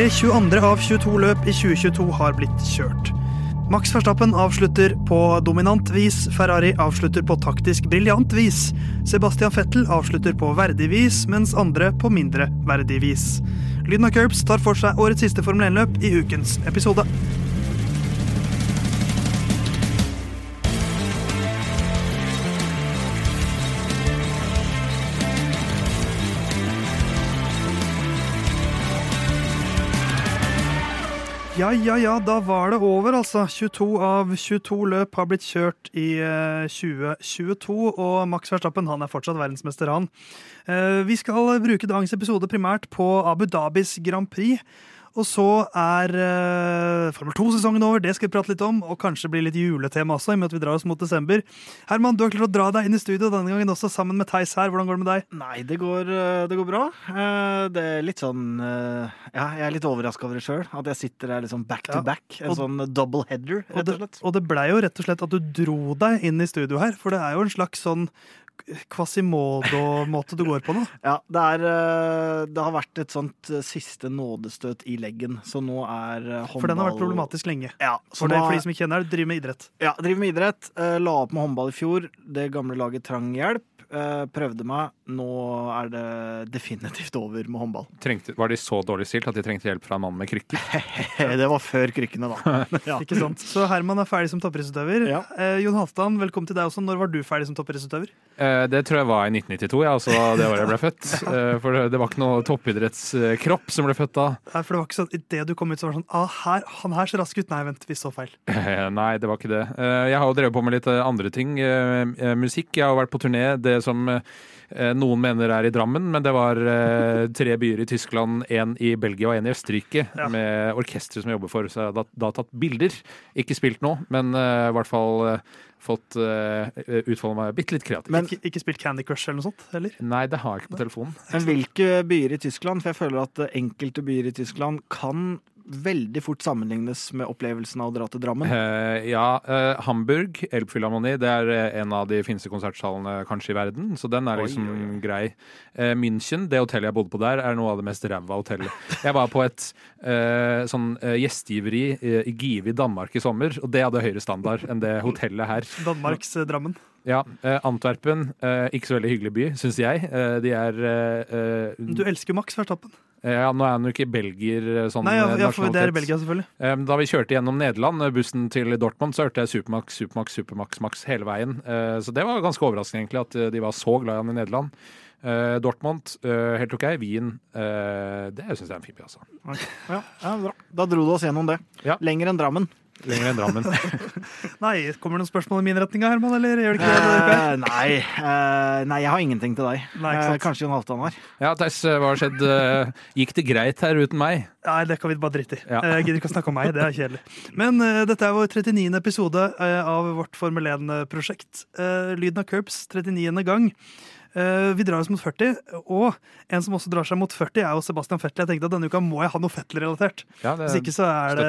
Det 22. av 22 løp i 2022 har blitt kjørt. Max Verstappen avslutter på dominant vis, Ferrari avslutter på taktisk briljant vis. Sebastian Fettel avslutter på verdig vis, mens andre på mindre verdig vis. Lyden av Curbs tar for seg årets siste Formel 1-løp i ukens episode. Ja, ja, ja, da var det over, altså. 22 av 22 løp har blitt kjørt i eh, 2022, og Max Verstappen han er fortsatt verdensmester, han. Eh, vi skal bruke dagens episode primært på Abu Dhabis Grand Prix. Og så er uh, Formel 2-sesongen over, det skal vi prate litt om. Og kanskje bli litt juletema også, i og med at vi drar oss mot desember. Herman, du har klart å dra deg inn i studio denne gangen også, sammen med Theis her. Hvordan går det med deg? Nei, det går, eh, det går bra. Eh, Det er litt sånn Ja, jeg er litt overraska over det sjøl. At jeg sitter her liksom back to Ja, back. En og- sånn double header, Og rett og det, slett. og det blei jo rett og slett at du dro deg inn i studio her, for det er jo en slags sånn Quasimodo-måte du går på nå. Ja, det er eh, Det har vært et sånt eh, siste nådestøt i leggen, så nå er eh, håndball For den har vært problematisk lenge. Ja, så For, det, for de som ikke kjenner det, driver med idrett. Ja, driver med idrett. eh, La opp med håndball i fjor. Det gamle laget trang hjelp. eh, Prøvde meg. Nå er det definitivt over med håndball. Trengte, var de så dårlig stilt at de trengte hjelp fra en mann med krykker? Det var før krykkene, da. Ja. Ikke sant? Så Herman er ferdig som toppidrettsutøver. Ja. Eh, Jon Halvdan, velkommen til deg også. Når var du ferdig som toppidrettsutøver? Eh, det tror jeg var i 1992, ja, altså det året jeg ble født. Eh, for det, var ikke noe toppidrettskropp som ble født da. Nei, for det var ikke sånn, Idet du kom ut, så var det sånn ah, her, Han her ser rask ut. Nei, vent, vi så feil. Eh, Nei, det var ikke det. Eh, Jeg har jo drevet på med litt eh, andre ting. Eh, eh, Musikk. Jeg har vært på turné. Det som eh, noen mener er i Drammen, men det var eh, tre byer i Tyskland, én i Belgia og én i Østerrike, Ja. med orkestre som jeg jobber for. Så jeg har da, da tatt bilder. Ikke spilt nå, men eh, i hvert fall eh, fått uh, utfolde meg bitte litt kreativt. Men- ikke, ikke spilt Candy Crush eller noe sånt? Eller? Nei, det har jeg ikke på telefonen. Men hvilke byer i Tyskland? For jeg føler at eh, enkelte byer i Tyskland kan veldig fort sammenlignes med opplevelsen av å dra til Drammen. Uh, ja, Uh, Hamburg, Elbphilharmoni, det er eh, en av de fineste konsertsalene kanskje i verden, så den er liksom oi, oi. grei. Uh, München, det hotellet jeg bodde på der, er noe av det mest ræva hotellet. Jeg var på et eh, sånn gjestgiveri i Give i Danmark i sommer, og det hadde høyere standard enn det hotellet her. Danmarks Drammen. Ja, eh, Antwerpen, eh, ikke så veldig hyggelig by, syns jeg. Eh, de er eh, eh, Du elsker Max Verstappen. Ja, nå er han jo ikke belgier eh, sånn Nei, ja, eh, ja, for det er. Belgia, selvfølgelig. Da vi kjørte gjennom Nederland, bussen til Dortmund, så hørte jeg Supermax, Supermax, Supermax, Max hele veien. Eh, Så det var ganske overraskende egentlig at de var så glad i han i Nederland. Eh, Dortmund, helt OK. Wien, det syns jeg er en fin by, altså. Ja, ja, bra. Da dro du oss gjennom det. Ja. Lenger enn Drammen. Lenger enn Drammen. Nei, Kommer det noen spørsmål i min retning, Herman? Eller gjør det ikke det? Eh, nei, uh, nei, jeg har ingenting til deg. Nei, ikke sant. Eh, kanskje Jon Halvdan har. Ja, Theis, hva har skjedd? Gikk det greit her uten meg? Nei, det kan vi bare drite i. Ja. Eh, Jeg gidder ikke å snakke om meg, det er kjedelig. Men dette er vår 39. episode av vårt Formel 1-prosjekt. Uh, Lyden av Curbs, 39. gang. Eh, vi drar oss mot 40, og en som også drar seg mot 40, er jo Sebastian Fettel. Jeg tenkte at denne uka må jeg ha noe Fettel-relatert. Ja, Hvis ikke så er det,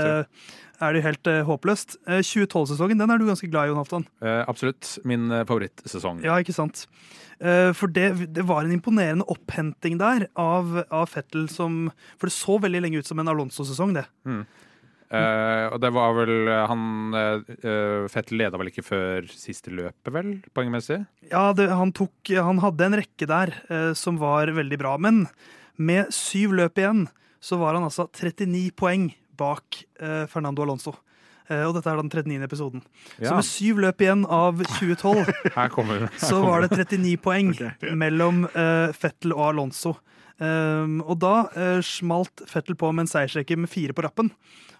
er det helt eh, håpløst. Eh, 2012-sesongen den er du ganske glad i, Jon Halvdan. eh, absolutt min eh, favorittsesong. Ja, ikke sant? Eh, For det, det var en imponerende opphenting der av, av Fettel som For det så veldig lenge ut som en Alonso-sesong, det. Eh, og det var vel eh, Han Fettel leda vel ikke før siste løpet, vel, poengmessig? Ja, det, han, tok, han hadde en rekke der eh, som var veldig bra. Men med syv løp igjen så var han altså 39 poeng bak eh, Fernando Alonso. Eh, og dette er den 39. episoden. Så med syv løp igjen av 2012 her kommer så var det 39 poeng mellom eh, Fettel og Alonso. Um, og da uh, smalt Fettel på med en seiersrekke med fire på rappen.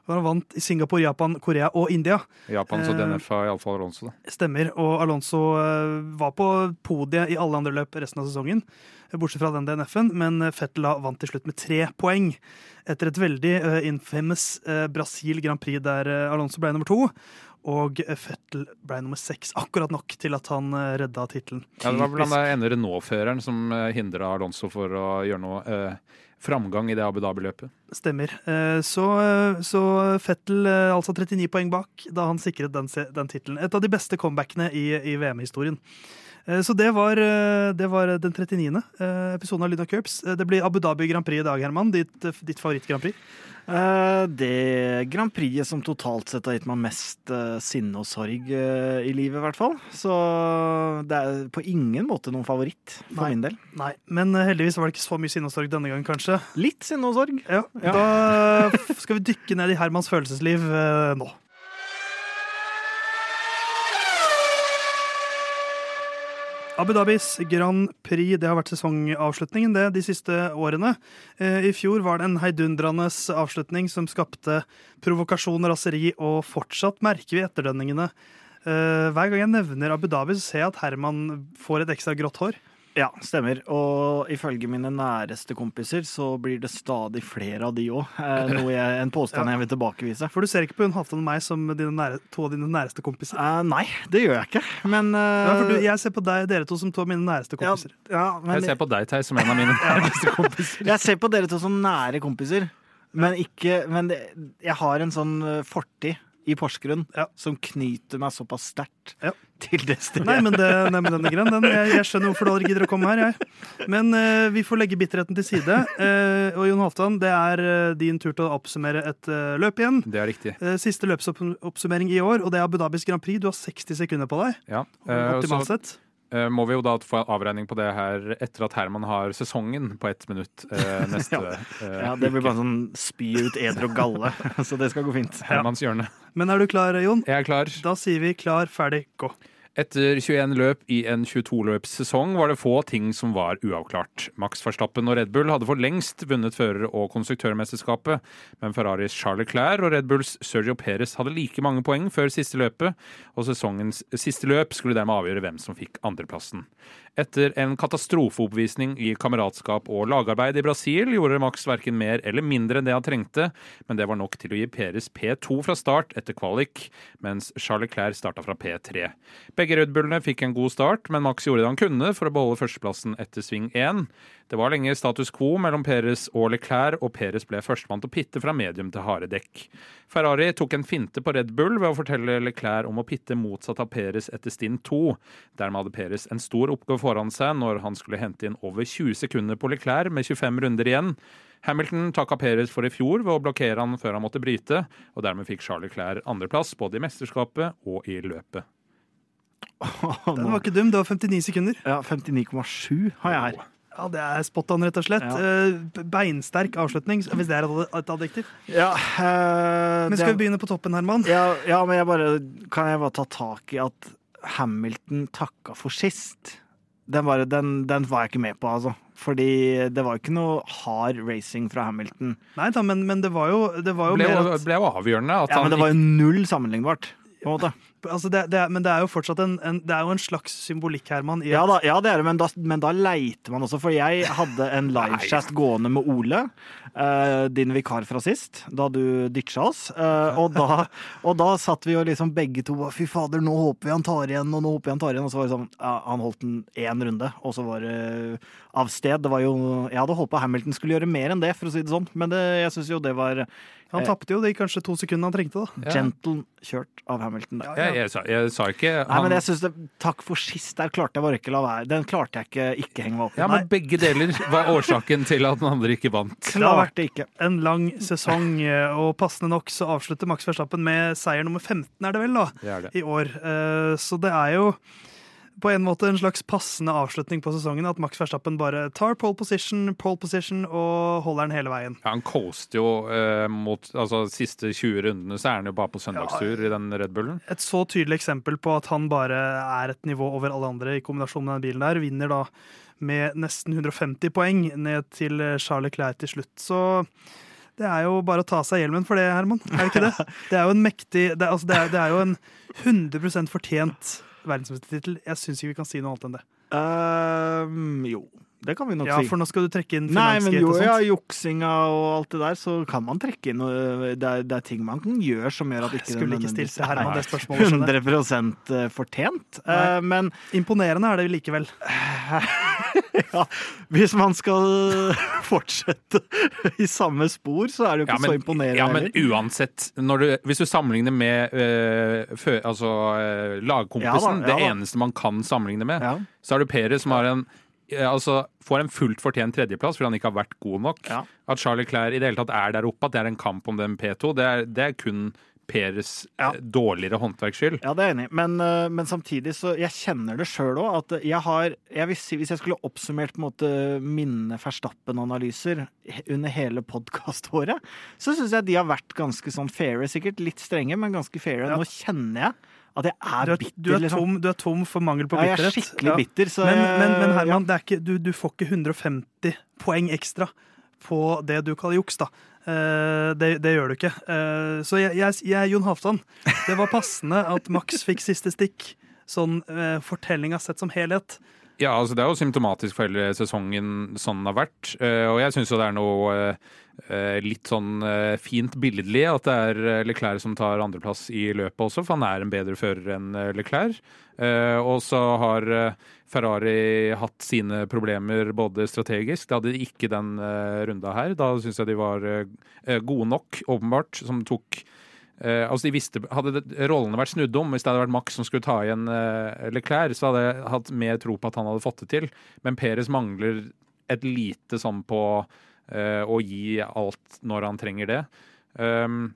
Og han vant i Singapore, Japan, Korea og India. Japan, så Eh, DNF er iallfall Alonso, da. Stemmer. Og Alonso eh, var på podiet i alle andre løp resten av sesongen, eh, bortsett fra den DNF-en, men Fettel vant til slutt med tre poeng. Etter et veldig uh, infamous Brasil Grand Prix der Alonso ble nummer to. Og Fettel ble nummer seks, akkurat nok til at han uh, redda tittelen. Ja, det var blant annet ene Renault-føreren som uh, hindra Alonso for å gjøre noe eh, framgang i det Abu Dhabi-løpet. Stemmer. Eh, Så, eh, så Fettel eh, altså 39 poeng bak da han sikret den, den tittelen. Et av de beste comebackene i, i VM-historien. Eh, Så det var, eh, det var den 39. eh, episoden av Lyna Curbs. Eh, Det blir Abu Dhabi Grand Prix i dag, Herman. Ditt, eh, ditt favoritt-Grand Prix. Eh, det Grand Prixet som totalt sett har gitt meg mest eh, sinne og sorg eh, i livet, i hvert fall. Så det er på ingen måte noen favoritt for Nei. min del. Nei, men eh, heldigvis var det ikke så mye sinne og sorg denne gangen, kanskje. Litt sinne og sorg. Ja, Ja. Da skal vi dykke ned i Hermans følelsesliv eh, nå. Abu Dhabis Grand Prix det har vært sesongavslutningen det de siste årene. Eh, I fjor var det en heidundrende avslutning som skapte provokasjon og raseri, og fortsatt merker vi etterdønningene. Eh, Hver gang jeg nevner Abu Dhabi, så ser jeg at Herman får et ekstra grått hår. Ja, stemmer. Og ifølge mine næreste kompiser så blir det stadig flere av de òg. Eh, en påstand Ja. jeg vil tilbakevise. For du ser ikke på hun Halvdan og meg som dine nære, to av dine næreste kompiser. Uh, nei, det gjør jeg ikke. Men uh, Ja, for du, jeg ser på deg, dere to som to av mine næreste kompiser. ja, men Jeg ser på deg, Theis, som en av mine næreste kompiser. Jeg ser på dere to som nære kompiser, men ikke Men det, jeg har en sånn eh, fortid i Porsgrunn Ja. som knyter meg såpass sterkt Ja. til det stedet. Nei, men, det, nei, men den er grei. Den, jeg, jeg skjønner hvorfor du aldri gidder å komme her. Jeg. Men uh, vi får legge bitterheten til side. Uh, og Jon Halvdan, det er uh, din tur til å oppsummere et løp igjen. Det er riktig. Siste løpsoppsummering i år, og det er Abu Dhabis Grand Prix. Du har 60 sekunder på deg. Ja. Optimalt sett. Eh, må vi jo da få avregning på det her etter at Herman har sesongen på ett minutt eh, neste uke. Ja, det blir bare sånn spy ut eder og galle, så det skal gå fint. Hermans hjørne. Men er du klar, Jon? Jeg er klar. Da sier vi klar, ferdig, gå. Etter 21 løp i en 22-løpssesong var det få ting som var uavklart. Max Verstappen og Red Bull hadde for lengst vunnet fører- og konstruktørmesterskapet, men Ferraris Charles Leclerc og Red Bulls Sergio Perez hadde like mange poeng før siste løpet, og sesongens siste løp skulle dermed avgjøre hvem som fikk andreplassen. Etter en katastrofeoppvisning i kameratskap og lagarbeid i Brasil gjorde Max verken mer eller mindre enn det han trengte, men det var nok til å gi Peres P2 fra start etter kvalik, mens Charles Leclerc starta fra P3. Begge Red Bullene fikk en god start, men Max gjorde det han kunne for å beholde førsteplassen etter sving 1. Det var lenge status quo mellom Peres og Leclerc, og Peres ble førstemann til å pitte fra medium til harde dekk. Ferrari tok en finte på Red Bull ved å fortelle Leclerc om å pitte motsatt av Peres etter stint 2. Dermed hadde Peres en stor oppgave foran seg når han skulle hente inn over 20 sekunder på Leclerc med 25 runder igjen. Hamilton takka Perez for i fjor ved å blokkere han før han måtte bryte, og dermed fikk Charlie Clair andreplass både i mesterskapet og i løpet. Den var ikke dum. Det var 59 sekunder. Ja, 59,7 har jeg her. Ja, Det er spot on, rett og slett. Ja. Eh, Beinsterk avslutning, hvis det er et adjektiv. Ja, øh, Men det- skal vi begynne på toppen, Herman? Ja, ja, men jeg bare, kan jeg bare ta tak i at Hamilton takka for sist? Den, bare, den, den var jeg ikke med på, altså. Fordi det var ikke noe hard racing fra Hamilton. Nei da, men, men det var jo, det var jo ble, mer at ble jo avgjørende at Ja, han Men det var jo null sammenlignbart. På en måte. altså det, det Men det er jo fortsatt en, en, det er jo en slags symbolikk, Herman. I Ja da, ja, det er det, men da, men da leiter man også. For jeg hadde en livechat gående med Ole, eh, din vikar fra sist, da du ditcha oss. Uh, og, da, og da satt vi jo liksom begge to Fy fader, nå håper vi han tar igjen, og nå håper vi han tar igjen. Og så var det sånn ja, Han holdt den én runde, og så var det av sted. Det var jo Jeg hadde håpa Hamilton skulle gjøre mer enn det, for å si det sånn. Men det, jeg syns jo det var Han tapte jo de kanskje to sekundene han trengte, da. Ja. gentle kjørt av Hamilton. Da. jeg, jeg, sa, jeg sa ikke Nei, men jeg synes det, Takk for sist, der klarte jeg bare ikke la være. Den klarte jeg ikke ikke henge meg opp i. Ja, men begge deler var årsaken til at den andre ikke vant. Klart det ikke. En lang sesong, eh, og passende nok så avslutter Max Verstappen med seier nummer 15, er det vel, da, Det er det. i år. Eh, Så det er jo på en måte en slags passende avslutning på sesongen at Max Verstappen bare tar pole position, pole position og holder den hele veien. Ja, han coaster jo eh, mot altså, de siste 20 rundene, så er han jo bare på søndagstur i den Red Bullen. Et så tydelig eksempel på at han bare er et nivå over alle andre i kombinasjon med den bilen der. Vinner da med nesten 150 poeng ned til eh, Charles Leclerc til slutt. Så det er jo bare å ta seg hjelmen for det, Herman. Er det ikke det? Det er jo en mektig Det altså, det er, det er jo en 100% fortjent verdensmestertittel. Jeg syns ikke vi kan si noe annet enn det. Um, jo. Det kan vi nok Ja, si. for nå skal du trekke inn men finansgate og sånt. ja, juksinga og alt det der, så kan man trekke inn Det er, det er ting man kan gjøre som gjør at ikke skulle ikke nødvendigvis her? Herman det spørsmålet. skjønner jeg. 100 fortjent. Uh, Eh, Men Imponerende er det likevel. ja, hvis man skal fortsette i samme spor, så er det jo ikke så imponerende ja, men uansett, når du, hvis du sammenligner med eh, fø, altså, eh, lagkompisen, Ja da, ja det eneste man kan sammenligne med, Ja. så er det Perez som har en eh, Altså, får en fullt fortjent tredjeplass fordi han ikke har vært god nok. Ja. At Charlie Clair i det hele tatt er der oppe, at det er en kamp om den P2, det er, det er kun Peres Ja. eh, dårligere håndverks skyld. Ja, det er jeg enig i. Men, eh, men samtidig så Jeg kjenner det sjøl òg. At jeg har jeg vil si, Hvis jeg skulle oppsummert på en måte mine Verstappen-analyser under hele podkaståret, så syns jeg de har vært ganske sånn faire. Sikkert litt strenge, men ganske faire. Ja. Nå kjenner jeg at jeg er er, bitter. du er, liksom. tom, du er tom for mangel på Ja, jeg er skikkelig bitter. Så Men, men, men ja. Herman, det er ikke, du, du får ikke 150 poeng ekstra på det du kaller juks, da. Eh, det, det gjør du ikke. Eh, så jeg, jeg, jeg er Jon Halvdan. Det var passende at Max fikk siste stikk. Sånn uh, fortellinga sett som helhet. Ja, altså Det er jo symptomatisk for hele sesongen sånn den har vært. Eh, og jeg syns jo det er noe eh, litt sånn eh, fint billedlig at det er eh, Leclerc som tar andreplass i løpet også, for han er en bedre fører enn eh, Leclerc. Eh, og så har eh, Ferrari hatt sine problemer både strategisk. Det hadde de ikke den runda her. Da syns jeg de var eh, gode nok, åpenbart, som tok Eh, altså de visste, Hadde rollene vært snudd om, hvis det hadde vært Max som skulle ta igjen eh, Leclerc, så hadde jeg hatt mer tro på at han hadde fått det til. Men Perez mangler et lite sånn på eh, å gi alt når han trenger det. Um,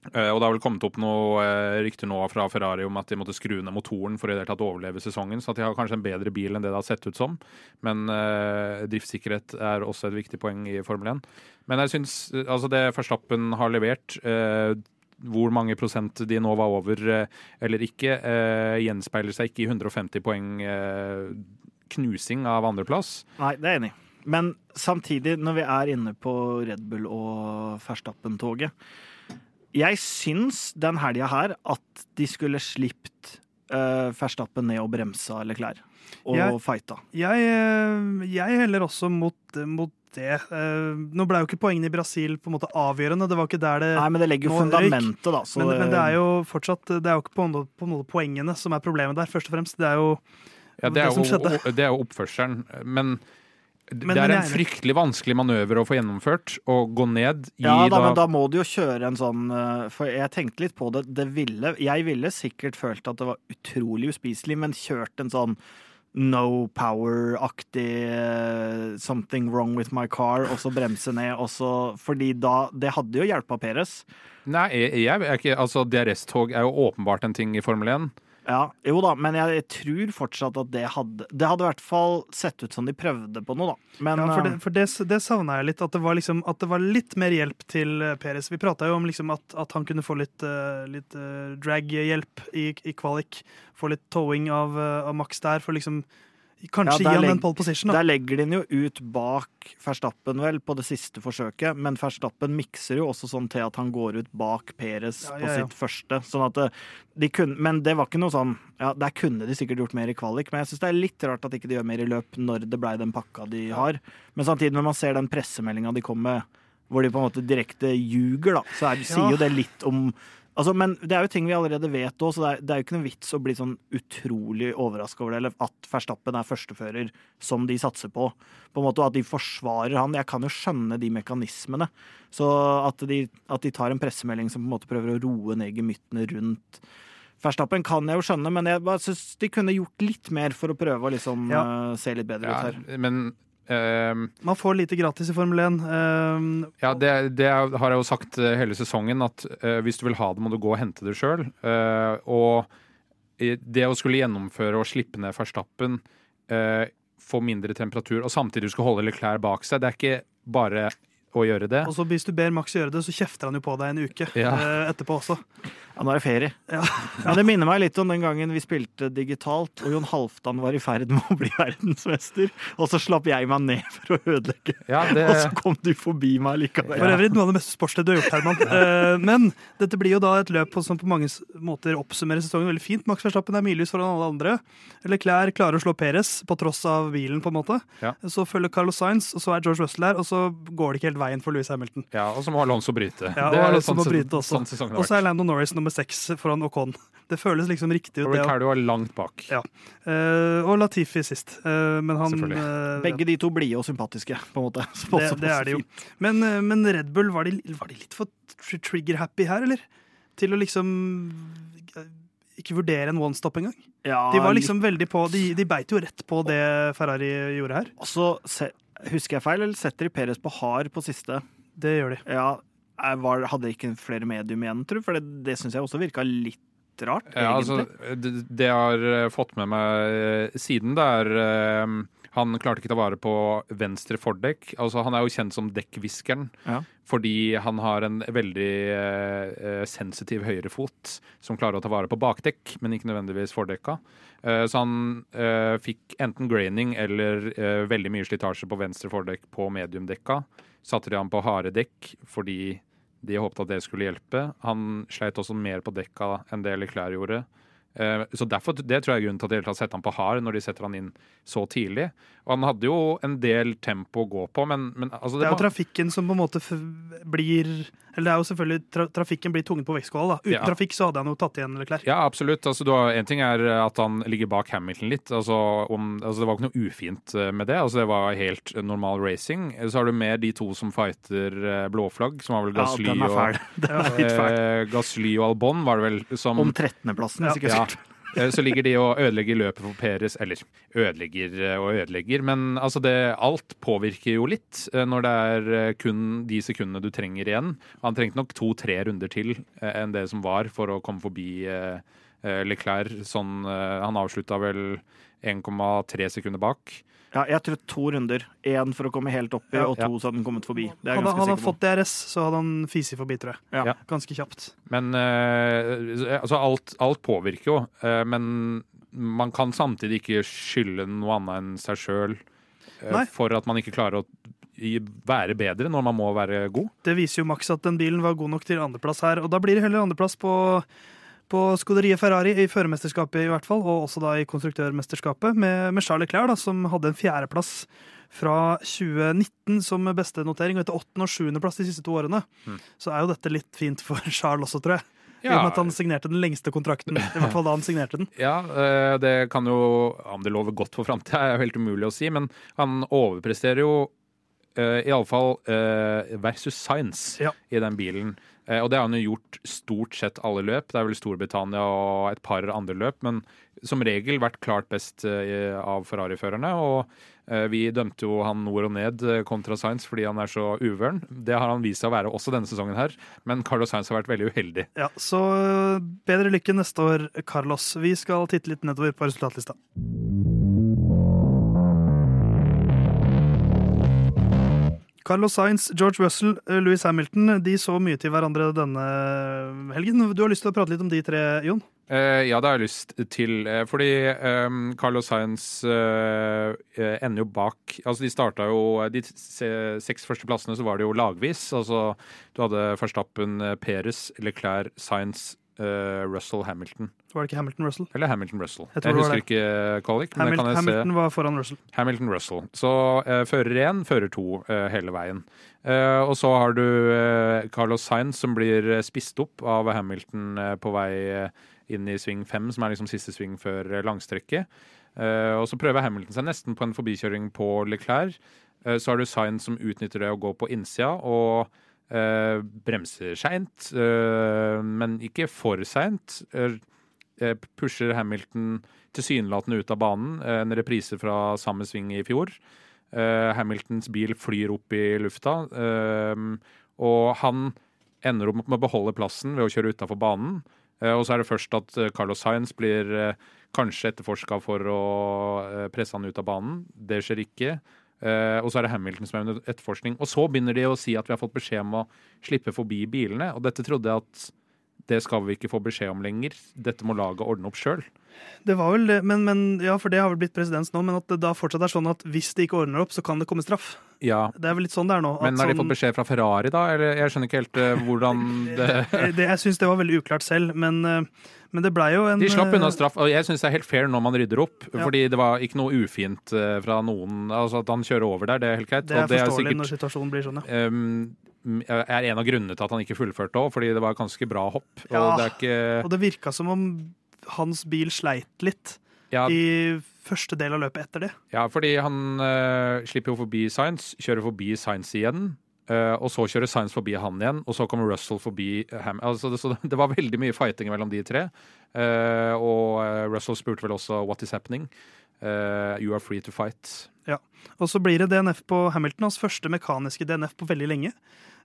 og det har vel kommet opp noe eh, rykter nå fra Ferrari om at de måtte skru ned motoren for i det tatt å overleve sesongen, så at de har kanskje en bedre bil enn det det har sett ut som. Men uh, driftssikkerhet er også et viktig poeng i Formel 1. Men jeg syns altså det Verstappen har levert eh, hvor mange prosent de nå var over eh, eller ikke, eh, gjenspeiler seg ikke i 150 poeng eh, knusing av andreplass. Nei, det er jeg enig i. Men samtidig, når vi er inne på Red Bull og Ferstappen-toget Jeg syns den helga her at de skulle slipt uh, Ferstappen ned og bremsa eller klær, Og Jeg- fighta. Jeg, eh, jeg heller også mot, mot det. Eh, nå ble jo ikke poengene i Brasil på en måte avgjørende. Det var ikke der det Nei, men det legger jo fundamentet, da. Så men, men det er jo fortsatt Det er jo ikke på noe, på noe poengene som er problemet der, først og fremst. Det er jo Ja, Det det, er som jo, skjedde. det er jo oppførselen. Men, Men- det er en fryktelig vanskelig manøver å få gjennomført. Å gå ned i Ja da, men da må du jo kjøre en sånn eh, For jeg tenkte litt på det. det ville, jeg ville sikkert følt at det var utrolig uspiselig, men kjørt en sånn no power-aktig eh, something wrong with my car, og så bremse ned, og så Fordi da Det hadde jo hjelpa Peres. Nei, jeg, jeg ikke Altså, DRS-tog er jo åpenbart en ting i Formel 1. Ja, jo da, men jeg, tror fortsatt at det hadde Det hadde i hvert fall sett ut som de prøvde på noe, da. Men Ja, for det, eh, for det, det savna jeg litt. At det, var liksom, at det var litt mer hjelp til Peres. Vi prata jo om liksom at, at han kunne få litt, eh, litt eh, drag-hjelp i, i kvalik. Få litt towing av, eh, av Max der, for liksom Kanskje Ja, gi han en pole position. Da. Der legger de den jo ut bak Verstappen, vel, på det siste forsøket. Men Verstappen mikser jo også sånn til at han går ut bak Peres Ja, på ja, på sitt første. Sånn at de kunne, men det var ikke noe sånn Ja, der kunne de sikkert gjort mer i kvalik, men jeg syns det er litt rart at ikke de gjør mer i løp når det blei den pakka de har. Men samtidig, når man ser den pressemeldinga de kom med, hvor de på en måte direkte ljuger, da, så er, sier jo det litt om Altså, men det er jo ting vi allerede vet òg, så det er, det er jo ikke noe vits å bli sånn utrolig overraska over det, eller at Verstappen er førstefører som de satser på. På en måte, og At de forsvarer han. Jeg kan jo skjønne de mekanismene. Så at de, at de tar en pressemelding som på en måte prøver å roe ned gemyttene rundt Verstappen kan jeg jo skjønne, men jeg bare syns de kunne gjort litt mer for å prøve å liksom Ja. uh, se litt bedre ut Ja, her. men Man får lite gratis i Formel 1. eh, Ja, det, det har jeg jo sagt eh, hele sesongen, at eh, hvis du vil ha det, må du gå og hente det sjøl. og det å skulle gjennomføre og slippe ned Verstappen, uh, få mindre temperatur, og samtidig skal holde Leclerc bak seg, det er ikke bare å gjøre det. og så hvis du ber Max gjøre det, så kjefter han jo på deg en uke Ja. eh, etterpå også. Ja, nå er det ferie. Ja. Men det minner meg litt om den gangen vi spilte digitalt, og Jon Halvdan var i ferd med å bli verdensmester, og så slapp jeg meg ned for å ødelegge. Ja, det, Og så kom du forbi meg likevel. For øvrig noe av det meste sportslige du har gjort, Herman. Eh, Men dette blir jo da et løp som på mange måter oppsummerer sesongen veldig fint. Max Verstappen er milevis foran alle andre. Leclerc klarer å slå Perez på tross av bilen, på en måte. Ja. Så følger Carlos Sainz, og så er George Russell her, og så går det ikke helt veien for Louis Hamilton. ja, og så må Alonso bryte. Ja, Det og er Alonso sånn må bryte også. Sånn Og så er. Lando Norris nummer seks foran Ocon. Det føles liksom riktig ut, Og det. Ricardo er langt bak. Ja. Uh, og Latifi sist. Uh, men han eh, Begge de to blide og sympatiske, på en måte. Så det, det er de jo. Men, men Red Bull, var de, var de litt for trigger-happy her, eller? Til å liksom ikke vurdere en one-stop engang. Ja, De var liksom veldig på De, de beit jo rett på det Ferrari gjorde her. Og så se, husker jeg feil, eller setter de Perez på hard på siste? Det gjør de. Ja, var, hadde ikke flere medium igjen, tror du? For det, det syns jeg også virka litt rart, Ja, altså, egentlig. det, det jeg har eh, fått med meg eh, siden, det er eh, Han klarte ikke ta vare på venstre fordekk. Altså, han er jo kjent som dekkviskeren Ja. fordi han har en veldig eh, sensitiv høyrefot som klarer å ta vare på bakdekk, men ikke nødvendigvis fordekka. Eh, så han eh, fikk enten graining eller veldig mye slitasje på venstre fordekk på mediumdekka. Satte de han på harde dekk fordi de håpet at det skulle hjelpe. Han sleit også mer på dekka enn det Leclerc gjorde. Eh, Så derfor, Det tror jeg er grunnen til at de tatt setter han på hard når de setter han inn så tidlig. Og han hadde jo en del tempo å gå på, men, men altså, Det er jo trafikken som på en måte blir Eller det er jo selvfølgelig tra trafikken blir tvunget på vektskåla, da. Uten Ja. trafikk så hadde han jo tatt igjen Leclerc. Ja, absolutt. Altså, du har, en ting er at han ligger bak Hamilton litt. Altså, om, altså, det var ikke noe ufint eh, med det. Altså, det var helt normal racing. Så har du med de to som fighter eh, blåflagg, som var vel Gasly ja, og, og eh, Gasly og Albon var det vel som Om 13.-plassen, Ja. ikke Ja. Eh, Så ligger de og ødelegger løpet for Peres. Eller ødelegger eh, og ødelegger, men altså det, alt påvirker jo litt eh, når det er kun de sekundene du trenger igjen. Han trengte nok to-tre runder til enn det som var for å komme forbi Leclerc. Sånn, han avslutta vel 1,3 sekunder bak. Ja, jeg tror to runder. Én for å komme helt oppi, Ja. og to så hadde den kommet forbi. Det er Hadde, hadde han fått DRS, så hadde han fisi forbi, tror jeg. Ja. Ja. Ganske kjapt. Men uh, altså alt, alt påvirker jo. uh, men man kan samtidig ikke skylde noe annet enn seg sjøl uh, for at man ikke klarer å være bedre når man må være god. Det viser jo maks at den bilen var god nok til andreplass her. Og da blir det heller andreplass på, på Skoderiet Ferrari i førermesterskapet, i hvert fall, og også da i konstruktørmesterskapet, med, med Charles Leclerc, da, som hadde en fjerdeplass fra 2019 som beste notering, og etter åttende- og sjuendeplass de siste to årene. Mm. Så er jo dette litt fint for Charles også, tror jeg. I og med at han signerte den lengste kontrakten. I hvert fall da han signerte den. Ja, eh, det kan jo Om det lover godt for framtida, er jo helt umulig å si, men han overpresterer jo uh, iallfall uh, versus Science Ja. i den bilen. Eh, og det har han jo gjort stort sett alle løp. Det er vel Storbritannia og et par andre løp, men som regel vært klart best eh, av Ferrari-førerne. Og eh, vi dømte jo han nord og ned kontra Science fordi han er så uvøren. Det har han vist seg å være også denne sesongen her, men Carlos Sainz har vært veldig uheldig. Ja, Så bedre lykke neste år, Carlos. Vi skal titte litt nedover på resultatlista. Carlos Sainz, George Russell, øh, Louis Hamilton de så mye til hverandre denne helgen. Du har lyst til å prate litt om de tre, Jon? Eh, ja, det har jeg lyst til. eh, fordi eh, Carlos Sainz eh, eh, ender jo bak Altså, de starta jo De seks første plassene så var det jo lagvis. Altså, du hadde Verstappen, Peres, Leclerc, Sainz, eh, Russell, Hamilton. Var det ikke Hamilton-Russell? Eller Hamilton-Russell. Jeg Jeg, var husker ikke eh, Collick, det Hamilton. Var foran Russell. Hamilton-Russell. Så uh, fører én, fører to uh, hele veien. Og så har du Carlos Sainz som blir spist opp av Hamilton på vei inn i sving fem, som er liksom siste sving før langstrekket. Og så prøver Hamilton seg nesten på en forbikjøring på Leclerc. Så har du Sainz som utnytter det å gå på innsida og eh, bremser seint, eh, men ikke for seint. Eh, pusher Hamilton tilsynelatende ut av banen. En reprise fra samme sving i fjor. Hamiltons bil flyr opp i lufta, og han ender opp med å beholde plassen ved å kjøre utafor banen. Og så er det først at Carlos Sainz blir kanskje etterforska for å presse han ut av banen. Det skjer ikke. Eh, og så er det Hamilton som er under etterforskning. Og så begynner de å si at vi har fått beskjed om å slippe forbi bilene, og dette trodde jeg at det skal vi ikke få beskjed om lenger. Dette må laget ordne opp sjøl. Det var vel det, men, men, ja, for det har vel blitt presedens nå, men at det da fortsatt er sånn at hvis de ikke ordner opp, så kan det komme straff. Ja. Det er vel litt sånn det er nå. Men har de sånn- fått beskjed fra Ferrari, da? Eller jeg skjønner ikke helt uh, hvordan det det, Jeg syns det var veldig uklart selv, men, uh, men det blei jo en De slapp unna eh, straff, og jeg syns det er helt fair når man rydder opp. Ja. Fordi det var ikke noe ufint eh, fra noen. Altså At han kjører over der, det er helt greit. Det er det forståelig sikkert når situasjonen blir sånn, ja. um, er en av grunnene til at han ikke fullførte òg, fordi det var ganske bra hopp. Ja, Og det er ikke Og det virka som om hans bil sleit litt Ja, i første del av løpet etter det. ja fordi han uh, slipper jo forbi Science, kjører forbi Science igjen. Uh, og så kjører Science forbi han igjen, og så kommer Russell forbi Ham. Altså, det, så det var veldig mye fighting mellom de tre. Uh, og Russell spurte vel også 'What is happening?' You are free to fight. Og så blir det DNF på Hamilton, hans første mekaniske DNF på veldig lenge.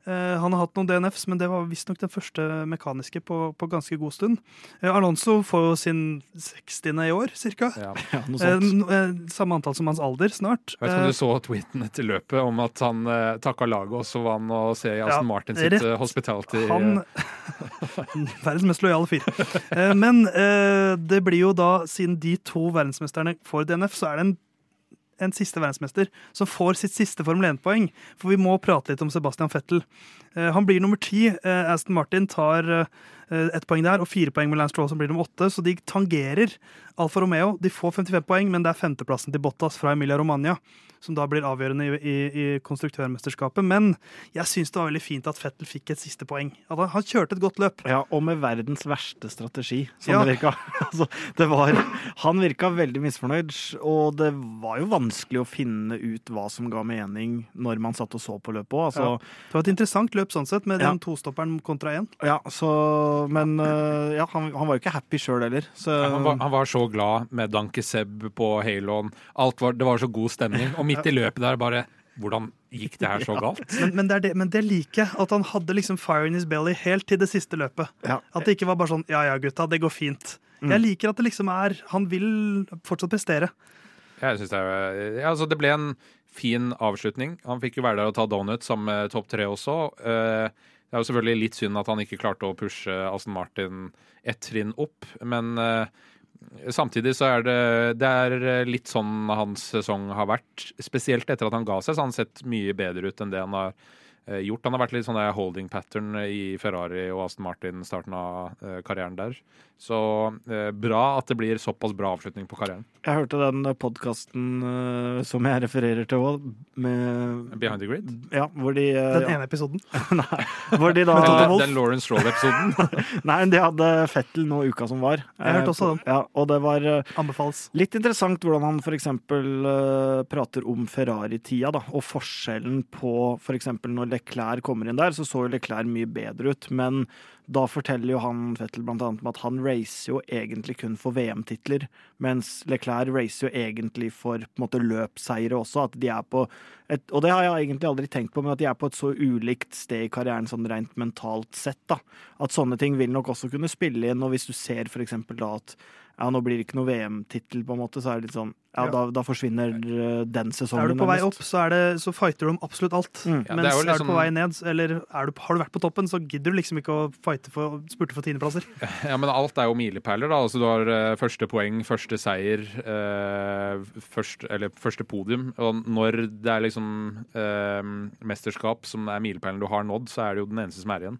Eh, han har hatt noen DNFs, men det var visstnok den første mekaniske på, på ganske god stund. Eh, Alonso får jo sin 60. i år, cirka. Ja. Ja, Eh, eh, samme antall som hans alder, snart. Jeg vet ikke om du så tweeten etter løpet om at han uh, takka laget, og så var han og se i Aston Ja, Martin sitt rett. hospitality. Han Verdens mest lojale fyr. Eh, Men eh, det blir jo da, siden de to verdensmesterne får DNF, så er det en, en siste verdensmester som får sitt siste Formel 1-poeng. For vi må prate litt om Sebastian Fettel. Eh, Han blir nummer ti. Eh, Aston Martin tar eh, ett poeng der, og fire poeng med Lance Stroll som blir nummer åtte. Så de tangerer Alfa Romeo. De får 55 poeng, men det er femteplassen til Bottas fra Emilia Romagna som da blir avgjørende i, i, i konstruktørmesterskapet. Men jeg syns det var veldig fint at Fettel fikk et siste poeng. At han, kjørte et godt løp. Ja, og med verdens verste strategi, som Ja. det virka. Altså, det var, han virka veldig misfornøyd, og det var jo vanskelig å finne ut hva som ga mening når man satt og så på løpet òg. Altså, Det var et interessant løp sånn sett, med Ja. den tostopperen kontra én. ja. så, men øh, ja, han, han var jo ikke happy sjøl heller. Så, Han var, han var så glad med Danke Seb på Haloen. Alt var, det var så god stemning. Og midt i løpet der bare Hvordan gikk det her så galt? Men, men, det er det, men det liker jeg. At han hadde liksom fire in his belly helt til det siste løpet. ja. At det ikke var bare sånn ja ja, gutta, det går fint. Jeg liker at det liksom er Han vil fortsatt prestere. Jeg synes det, er, ja, altså det ble en fin avslutning. Han fikk jo være der og ta donut sammen med topp tre også. Eh, Det er jo selvfølgelig litt synd at han ikke klarte å pushe Aston Martin ett trinn opp, men eh, samtidig så er det, det er litt sånn hans sesong har vært. Spesielt etter at han ga seg, så har han sett mye bedre ut enn det han har eh, gjort. Han har vært litt sånn holding pattern i Ferrari og Aston Martin starten av eh, karrieren der. Så eh, bra at det blir såpass bra avslutning på karrieren. Jeg hørte den podkasten som jeg refererer til òg, med Behind the Grid. Ja, hvor de øh, Den ja, ene episoden. Nei, hvor de da Den, den Lawrence Roll-episoden? Nei, de hadde Fettel nå uka som var. Jeg hørte også Eh, den. Ja, og det var øh, Anbefales. Litt interessant hvordan han f.eks. Uh, prater om Ferrari-tida, da, og forskjellen på f.eks. når Leclerc kommer inn der, så så jo Leclerc mye bedre ut, men da forteller jo han Fettel annet om at han racer jo egentlig kun for VM-titler, mens Leclerc racer jo egentlig for på en måte løpsseire også, at de er på et, og det har jeg egentlig aldri tenkt på, men at de er på et så ulikt sted i karrieren sånn rent mentalt sett, da. At sånne ting vil nok også kunne spille inn, og hvis du ser for eksempel da at ja, nå blir det ikke noe VM-tittel, på en måte, så er det litt sånn Ja, Ja. Da, da forsvinner uh, den sesongen. Er du på vei opp, så, er det, så fighter du om absolutt alt. Mm. Ja, Mens er liksom... er, du liksom- på vei ned, eller er du, har du vært på toppen, så gidder du liksom ikke å fighte for, spurte for tiendeplasser. Ja, men alt er jo milepæler, da. Altså, du har uh, første poeng, første seier, uh, først, eller første podium. Og når det er liksom uh, mesterskap som er milepælen du har nådd, så er det jo den eneste som er igjen.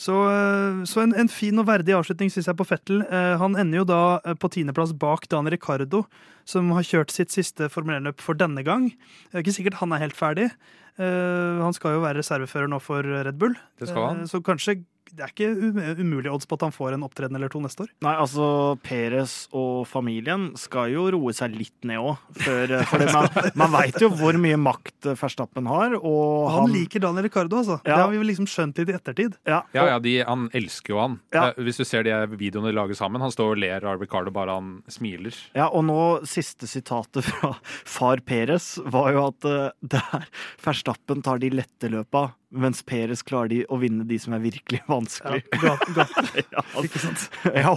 Så, eh, så en, en fin og verdig avslutning synes jeg på Fettel. Eh, Han ender jo da eh, på tiendeplass bak Dan Ricardo, som har kjørt sitt siste Formel 1-løp for denne gang. Det er ikke sikkert han er helt ferdig. Eh, Han skal jo være reservefører nå for Red Bull. Det skal han. Så kanskje det er ikke um- umulig odds på at han får en opptreden eller to neste år. Nei, altså Peres og familien skal jo roe seg litt ned òg. For man, man veit jo hvor mye makt Verstappen har, og Han, liker Daniel Ricardo, altså. Det har vi vel liksom skjønt litt i ettertid. ja, Ja, ja, de, han elsker jo han. Ja. Eh, Hvis du ser de videoene de lager sammen, han står og ler av Ricardo bare han smiler. Ja, og nå siste sitatet fra far Peres var jo at eh, der Verstappen tar de lette løpa, Mens Peres klarer de å vinne de som er virkelig vanskelig. Ja, ga. Ja, Ikke sant? jeg,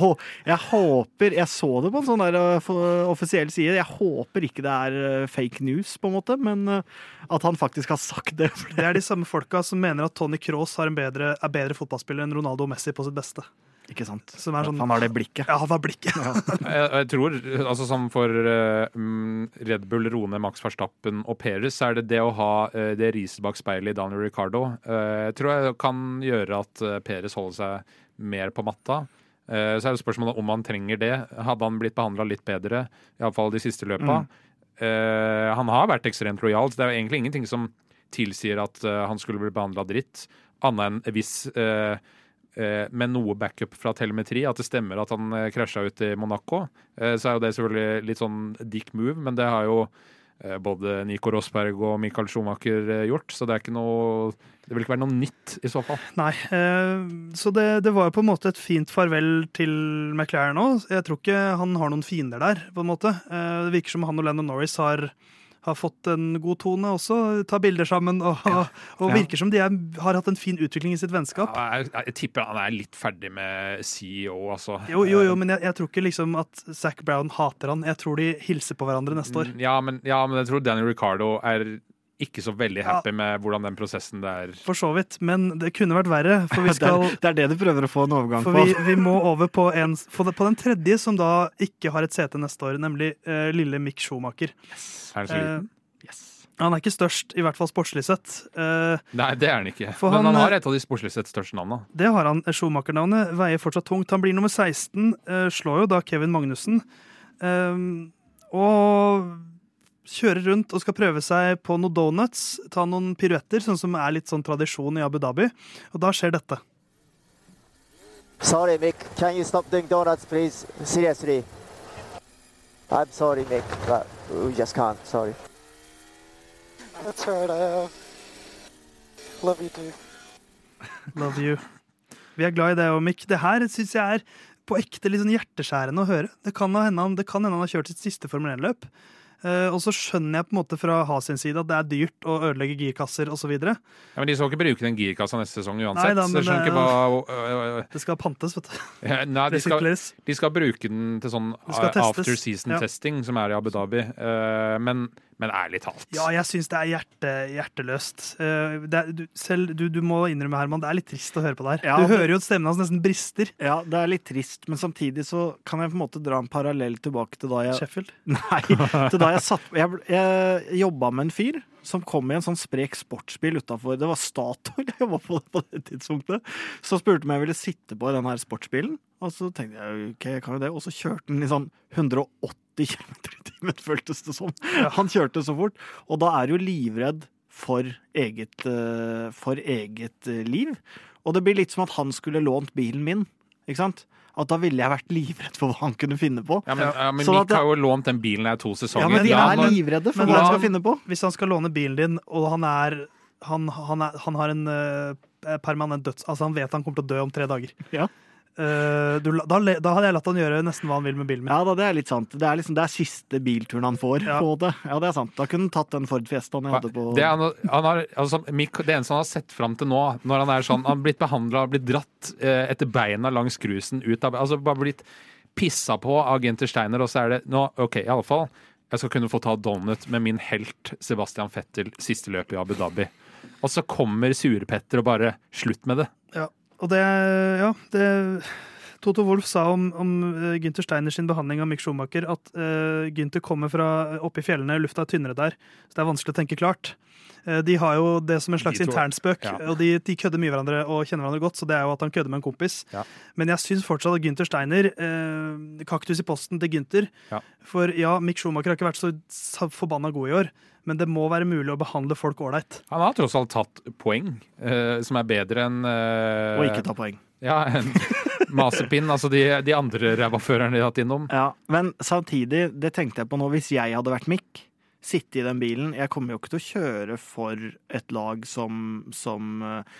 jeg håper Jeg så det på en sånn der uh, offisiell side. Jeg håper ikke det er uh, fake news, på en måte, men uh, at han faktisk har sagt det. Det er de samme folka som mener at Tony Cross er bedre, er bedre fotballspiller enn Ronaldo og Messi på sitt beste. Ikke sant? Som er sånn- Han har det blikket. Ja, han har blikket. Jeg, jeg tror, altså som for eh, mm, Red Bull, Rone, Max Verstappen og Perez, så er det det å ha eh, det riset bak speilet i Daniel Ricardo, eh, jeg tror jeg kan gjøre at uh, Perez holder seg mer på matta. Eh, så er det spørsmålet om han trenger det. Hadde han blitt behandla litt bedre, iallfall de siste løpa? Eh, han har vært ekstremt lojal, så det er jo egentlig ingenting som tilsier at eh, han skulle bli behandla dritt, annet enn hvis eh, eh, med noe backup fra telemetri, at det stemmer at han eh, krasja ut i Monaco, eh, så er jo det selvfølgelig litt sånn dick move, men det har jo eh, både Nico Rosberg og Michael Schumacher eh, gjort, så det er ikke noe Det vil ikke være noe nytt i så fall. Nei, eh, så det, det var jo på en måte et fint farvel til McLaren nå. Jeg tror ikke han har noen fiender der, på en måte. Eh, det virker som han og Lennon Norris har, har fått en god tone også. Ta bilder sammen, og, og Ja. virker som de er, har hatt en fin utvikling i sitt vennskap. Ja, jeg, jeg tipper han er litt ferdig med CEO, altså. Jo, jo, jo, men jeg, jeg tror ikke liksom at Zac Brown hater han. Jeg tror de hilser på hverandre neste år. Ja men, ja, men jeg tror Daniel Ricardo er ikke så veldig happy med hvordan den prosessen der For så vidt, men det kunne vært verre. For vi Det skal er, det er det du prøver å få en overgang For på. vi, vi må over på, en, på den- tredje, som da ikke har et sete neste år, nemlig uh, lille Mick Schumacher. Er den så liten? Eh, Yes. han er ikke størst, i hvert fall sportslig sett. Uh, Nei, det er han ikke. Men han, han har et av de sportslig sett største navnene. det har han. Schumacher-navnet veier fortsatt tungt. Han blir nummer 16, uh, slår jo da Kevin Magnussen. Uh, og kjører rundt og skal prøve seg på noen donuts, ta noen piruetter, sånn som er litt sånn tradisjon i Abu Dhabi. Og da skjer dette. Sorry, Mick. Can you stop doing donuts, please? Seriously. I'm sorry, Mick, but we just can't. Sorry. That's right, I uh, Love you too. Love you. Vi er glad i deg òg, Mick. Det her syns jeg er på ekte litt sånn hjerteskjærende å høre. Det kan hende han, det kan hende han har kjørt sitt siste Formel 1-løp. Eh, og så skjønner jeg på en måte fra Ha sin side at det er dyrt å ødelegge girkasser osv. Ja, men De skal ikke bruke den girkassa neste sesong uansett. Nei da, men det- ikke hva øh, øh, Det skal pantes, vet du. Ja, Nei, de skal, de skal bruke den til sånn after season ja. testing, som er i Abu Dhabi. Eh, men, men ærlig talt. Ja, jeg syns det er hjerte, hjerteløst. Eh, er, du, selv du, du må innrømme, Herman, det er litt trist å høre på det her. Ja, du hører jo at stemmen hans nesten brister. Ja, det er litt trist, men samtidig så kan jeg på en måte dra en parallell tilbake til da jeg Sheffield. Nei, til da jeg satt Jeg, jeg jobba med en fyr som kom i en sånn sprek sportsbil utafor. Det var Statoil jeg jobba på på det tidspunktet. Så spurte om jeg ville sitte på den her sportsbilen, og så tenkte jeg ok, jeg kan jo det. Og så kjørte den i sånn 180 km i timen, føltes det som. Han kjørte så fort. Og da er du livredd for eget, eh, for eget eh, liv. Og det blir litt som at han skulle lånt bilen min, ikke sant? At da ville jeg vært livredd for hva han kunne finne på. Ja, men, ja, men Sånn at har jo lånt den bilen her to sesonger. Ja, men de er han- livredde for hva han skal finne på. Hvis han skal låne bilen din, og han er Han, han, er, han har en uh, permanent døds... Altså, han vet han kommer til å dø om tre dager. Ja. Eh, du, da, da hadde jeg latt han gjøre nesten hva han vil med bilen min. Ja da, det er litt sant. Det er, liksom, det er siste bilturen han får. Ja. på. Ja, det er sant. Da kunne han tatt den Ford Fiestaen jeg hadde på Det, han, han har, altså, Mick, det eneste han har sett fram til nå, når han er sånn Han har blitt behandla, blitt dratt eh, etter beina langs cruisen ut av Altså bare blitt pissa på av Genter Steiner, og så er det nå OK, iallfall. Jeg skal kunne få ta donut med min helt Sebastian Fettel siste løp i Abu Dhabi. Og så kommer Sure-Petter og bare slutt med det. Ja, og det, ja, det Toto Wolff sa om, om uh, Gynter Steiner sin behandling av Mick Schumacher at uh, Gynter kommer fra oppe i fjellene, lufta er tynnere der, så det er vanskelig å tenke klart. Uh, de har jo det som en slags De internspøk, ja. og de, de kødder mye hverandre og kjenner hverandre godt, så det er jo at han kødder med en kompis. Ja. Men jeg syns fortsatt at Gynter Steiner uh, Kaktus i posten til Gynter. Ja. For ja, Mick Schumacher har ikke vært så forbanna god i år, men det må være mulig å behandle folk ålreit. Han har tross alt tatt poeng, uh, som er bedre enn uh, Og ikke ta poeng. Ja, en masepinn, altså de, de andre rævaførerne de har hatt innom. Ja, Men samtidig, det tenkte jeg på nå, hvis jeg hadde vært Mick, sitte i den bilen Jeg kommer jo ikke til å kjøre for et lag som, som eh,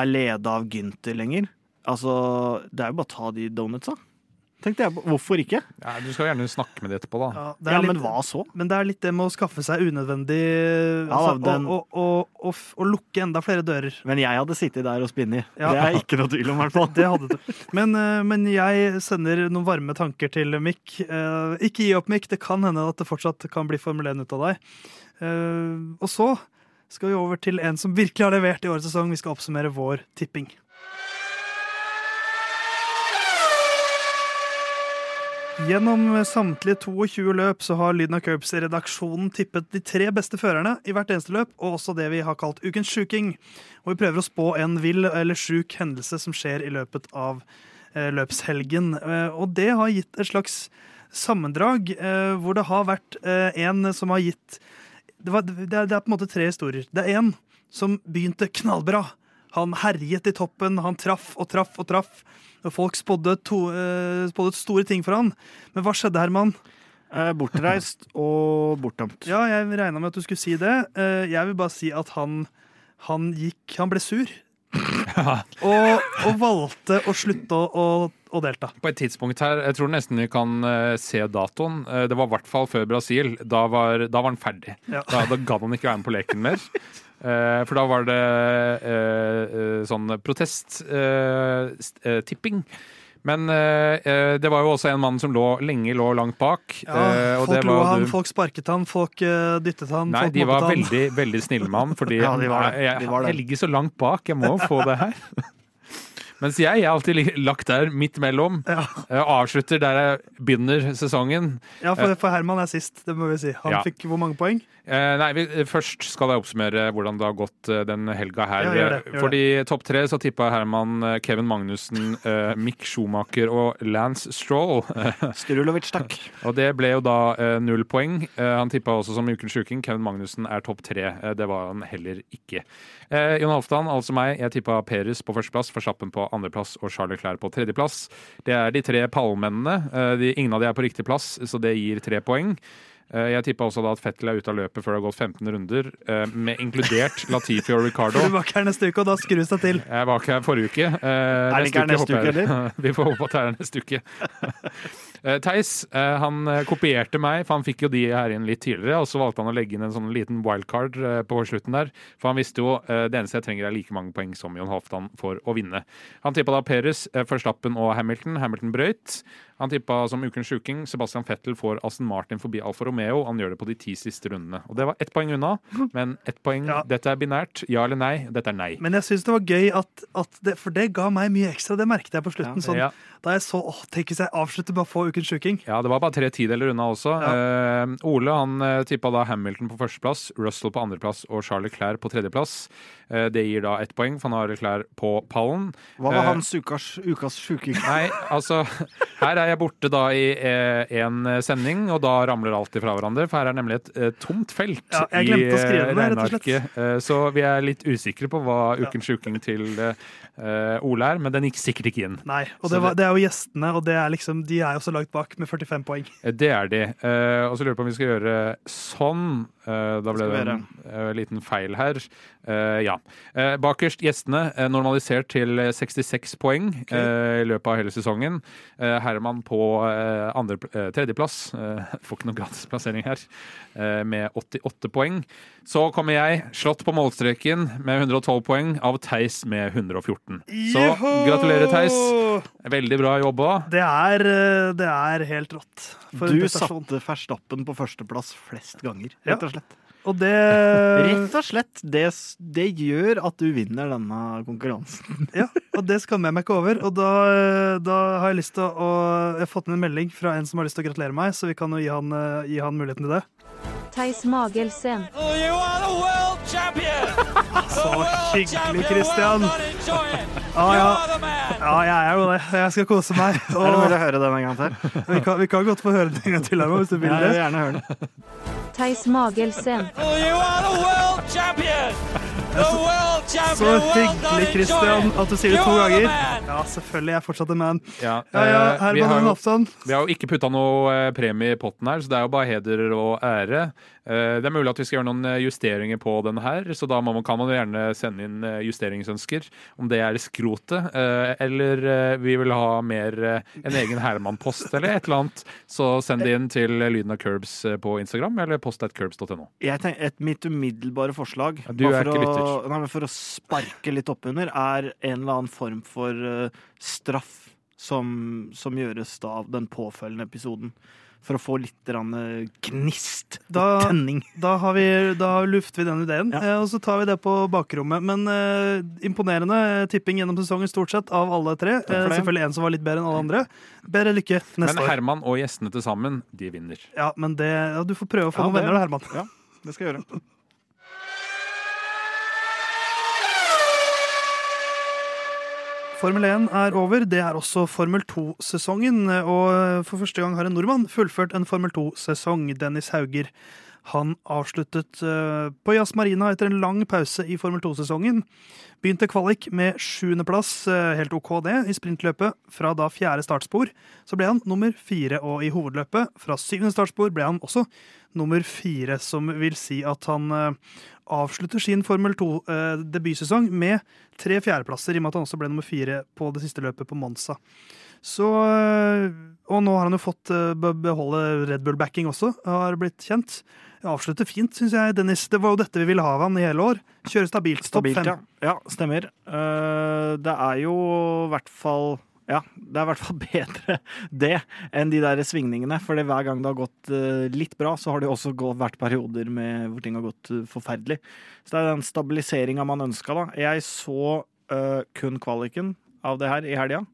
er leda av Gynter lenger. Altså, det er jo bare å ta de donutsa. Tenkte jeg. på. Hvorfor ikke? Ja, du skal gjerne snakke med det etterpå, da. Ja, det er Ja, litt, men hva så? men det er litt det med å skaffe seg unødvendig Ja, altså, den- og, og, og, og, og lukke enda flere dører. Men jeg hadde sittet der og spinnet. Ja. Det er ikke noe tvil om, i hvert fall. Det hadde du. Men, eh, men jeg sender noen varme tanker til Mick. Eh, Ikke gi opp, Mikk. Det kan hende at det fortsatt kan bli Formel 1 ut av deg. Eh, Og så skal vi over til en som virkelig har levert i årets sesong. Vi skal oppsummere vår tipping. Gjennom samtlige 22 løp så har Lyden av Curbs-redaksjonen tippet de tre beste førerne i hvert eneste løp, og også det vi har kalt Ukens sjuking. Og vi prøver å spå en vill eller sjuk hendelse som skjer i løpet av eh, løpshelgen. Eh, og det har gitt et slags sammendrag eh, hvor det har vært en som har gitt det, var, det, er, det er på en måte tre historier. Det er en som begynte knallbra. Han herjet i toppen, han traff og traff og traff. Folk spådde, to, eh, spådde store ting for han. Men hva skjedde, Herman? Eh, Bortreist og bortdømt. Ja, jeg regna med at du skulle si det. Eh, Jeg vil bare si at han, han gikk Han ble sur. og, og valgte å slutte å, å, å delta. På et tidspunkt her, jeg tror nesten vi kan se datoen. Det var i hvert fall før Brasil. Da var, da var han ferdig. Ja. Da, da gadd han ikke være med på leken mer. Eh, for da var det eh, eh, sånn protest-tipping. Men eh, det var jo også en mann som lå lenge lå langt bak. Ja, eh, folk det lo av han, folk sparket han, folk eh, dyttet han, Nei, folk de var han. veldig, veldig snille med ham. Fordi Ja, de var. Jeg, De var det. jeg ligger så langt bak, jeg må få det her. Mens jeg, jeg er alltid lagt der midt mellom. Ja. Jeg avslutter der jeg begynner sesongen. Ja, for, for Herman er sist, det må vi si. Han Ja. fikk hvor mange poeng? Eh, nei, vi, først skal jeg oppsummere hvordan det har gått eh, den helga her. Ja, gjør det, gjør Fordi topp tre så tippa Herman eh, Kevin Magnussen, eh, Mick Schumacher og Lance Stroll. Strulovic, takk. og det ble jo da eh, null poeng. Eh, han tippa også som ukens sjuking. Kevin Magnussen er topp tre. Eh, det var han heller ikke. Eh, Jon Halvdan, altså meg, jeg tippa Peres på førsteplass, Verstappen på andreplass og Charles Leclerc på tredjeplass. Det er de tre pallmennene. Eh, de, ingen av de er på riktig plass, så det gir tre poeng. Eh, Jeg tippa også da at Fettel er ute av løpet før det har gått 15 runder, eh, med inkludert Latifi og Ricardo. Du var ikke her neste uke, og da skrus det til. Jeg var ikke her forrige uke. Er det ikke her neste uke, eller? Vi får håpe at det er neste uke. Eh, Theis eh, han eh, kopierte meg, for han fikk jo de her inn litt tidligere. Og så valgte han å legge inn en sånn liten wildcard på slutten der. For han visste jo det eneste jeg trenger er like mange poeng som Jon Halvdan for å vinne. Han tippa da Peres, eh, Verstappen og Hamilton. Hamilton brøyt. Han tippa som ukens sjuking Sebastian Fettel får Aston Martin forbi Alfa Romeo. Han gjør det på de ti siste rundene. Og det var ett poeng unna, men ett poeng. Ja. Dette er binært. Ja eller nei? Dette er nei. Men jeg syns det var gøy, at, at det, for det ga meg mye ekstra. Det merket jeg på slutten. Sånn, Ja. Da jeg så åh, Tenk hvis jeg avslutter med å få Ukens sjuking. Ja, det var bare tre tideler unna også. Uh, Ole han uh, tippa da Hamilton på førsteplass, Russell på andreplass og Charles Clair på tredjeplass. Eh, det gir da ett poeng, for han har klær på pallen. Hva var Eh, hans ukas, ukas sjuking? Nei, altså Her er jeg borte da i én sending, og da ramler alt ifra hverandre. For her er nemlig et eh, tomt felt Ja, i eh, regnearket. Eh, så vi er litt usikre på hva ukens sjuking til eh, Ole er, men den gikk sikkert ikke inn. Nei, og det, var, det er jo gjestene, og det er liksom, de er jo så langt bak med 45 poeng. Eh, Det er de. Eh, og så lurer jeg på om vi skal gjøre sånn. Eh, da ble det en eh, liten feil her. Eh, ja. Eh, bakerst gjestene, normalisert til 66 poeng eh, i løpet av hele sesongen. Eh, Herman på andre, tredjeplass. Får ikke noen gratisplassering her. Eh, med 88 poeng. Så kommer jeg, slått på målstreken med 112 poeng, av Theis med 114. Så gratulerer, Theis. Veldig bra jobba. Det er, det er helt rått. For Du satte Verstappen på førsteplass flest ganger, Ja. Og slett. Og det Rett og slett. Det, det gjør at du vinner denne konkurransen. Ja, og det skammer jeg meg ikke over. Og da, da har jeg lyst til å Jeg har fått inn en melding fra en som har lyst til å gratulere meg, så vi kan jo gi han, eh, gi han muligheten til det. Theis Magelsen. Oh, you are the world champion! Så hyggelig, Christian. Ja, ja. Ja, jeg er jo det. Jeg skal kose meg. Er det Og mulig å høre den en gang til? vi kan, vi kan godt få høre det en gang til, Herman, hvis du vil Jeg vil det. gjerne høre det. Theis Magelsen. You are the world champion! The world Så hyggelig, Christian, at du sier det to ganger. Ja, selvfølgelig. Jeg er fortsatt en man. Ja, Ja, ja, eh, Herman Halvdan. Vi har jo ikke putta noe eh, premie i potten her, så det er jo bare heder og ære. Eh, Det er mulig at vi skal gjøre noen eh, justeringer på denne her, så da må man, kan man gjerne sende inn eh, justeringsønsker. Om det er skrotet, eller vi vil ha mer en egen Herman-post eller et eller annet, så send det inn til Lyden av Curbs på Instagram eller post at curbs.no. Jeg tenker, et Mitt umiddelbare forslag Ja, du er for, ikke å, nei, for å sparke litt oppunder, er en eller annen form for straff som, som gjøres da av den påfølgende episoden. For å få litt eh, gnist og Da- tenning. Da, har vi, da lufter vi den ideen, Ja. eh, og så tar vi det på bakrommet. Men eh, imponerende tipping gjennom sesongen stort sett av alle tre. Eh, selvfølgelig en som var litt bedre enn alle andre. Bedre lykke neste Men år. Herman og gjestene til sammen, de vinner. Ja, men det, ja, Du får prøve å få Ja, noen det- venner da, Herman. Ja, det skal jeg gjøre. Formel 1 er over. Det er også Formel 2-sesongen. Og for første gang har en nordmann fullført en Formel 2-sesong. Dennis Hauger. Han avsluttet eh, på Jazz Marina etter en lang pause i Formel 2-sesongen. Begynte kvalik med sjuendeplass, eh, helt OK det, i sprintløpet. Fra da fjerde startspor så ble han nummer fire, og i hovedløpet fra syvende startspor ble han også nummer fire, som vil si at han eh, avslutter sin Formel 2-debutsesong med tre fjerdeplasser, i og med at han også ble nummer fire på det siste løpet på Monza. Så, øh, og nå har han jo fått beholde Red Bull-backing også, har blitt kjent. Avslutter fint, syns jeg, Dennis. Det var jo dette vi ville ha av han i hele år. Kjøre stabilt. Topp fem. ja. ja. Stemmer. Eh, det er jo i hvert fall ja, det er i hvert fall bedre det enn de der svingningene. For hver gang det har gått eh, litt bra, så har det også vært perioder med, hvor ting har gått eh, forferdelig. Så det er den stabiliseringa man ønska, da. Jeg så uh, kun kvaliken av det her i helga.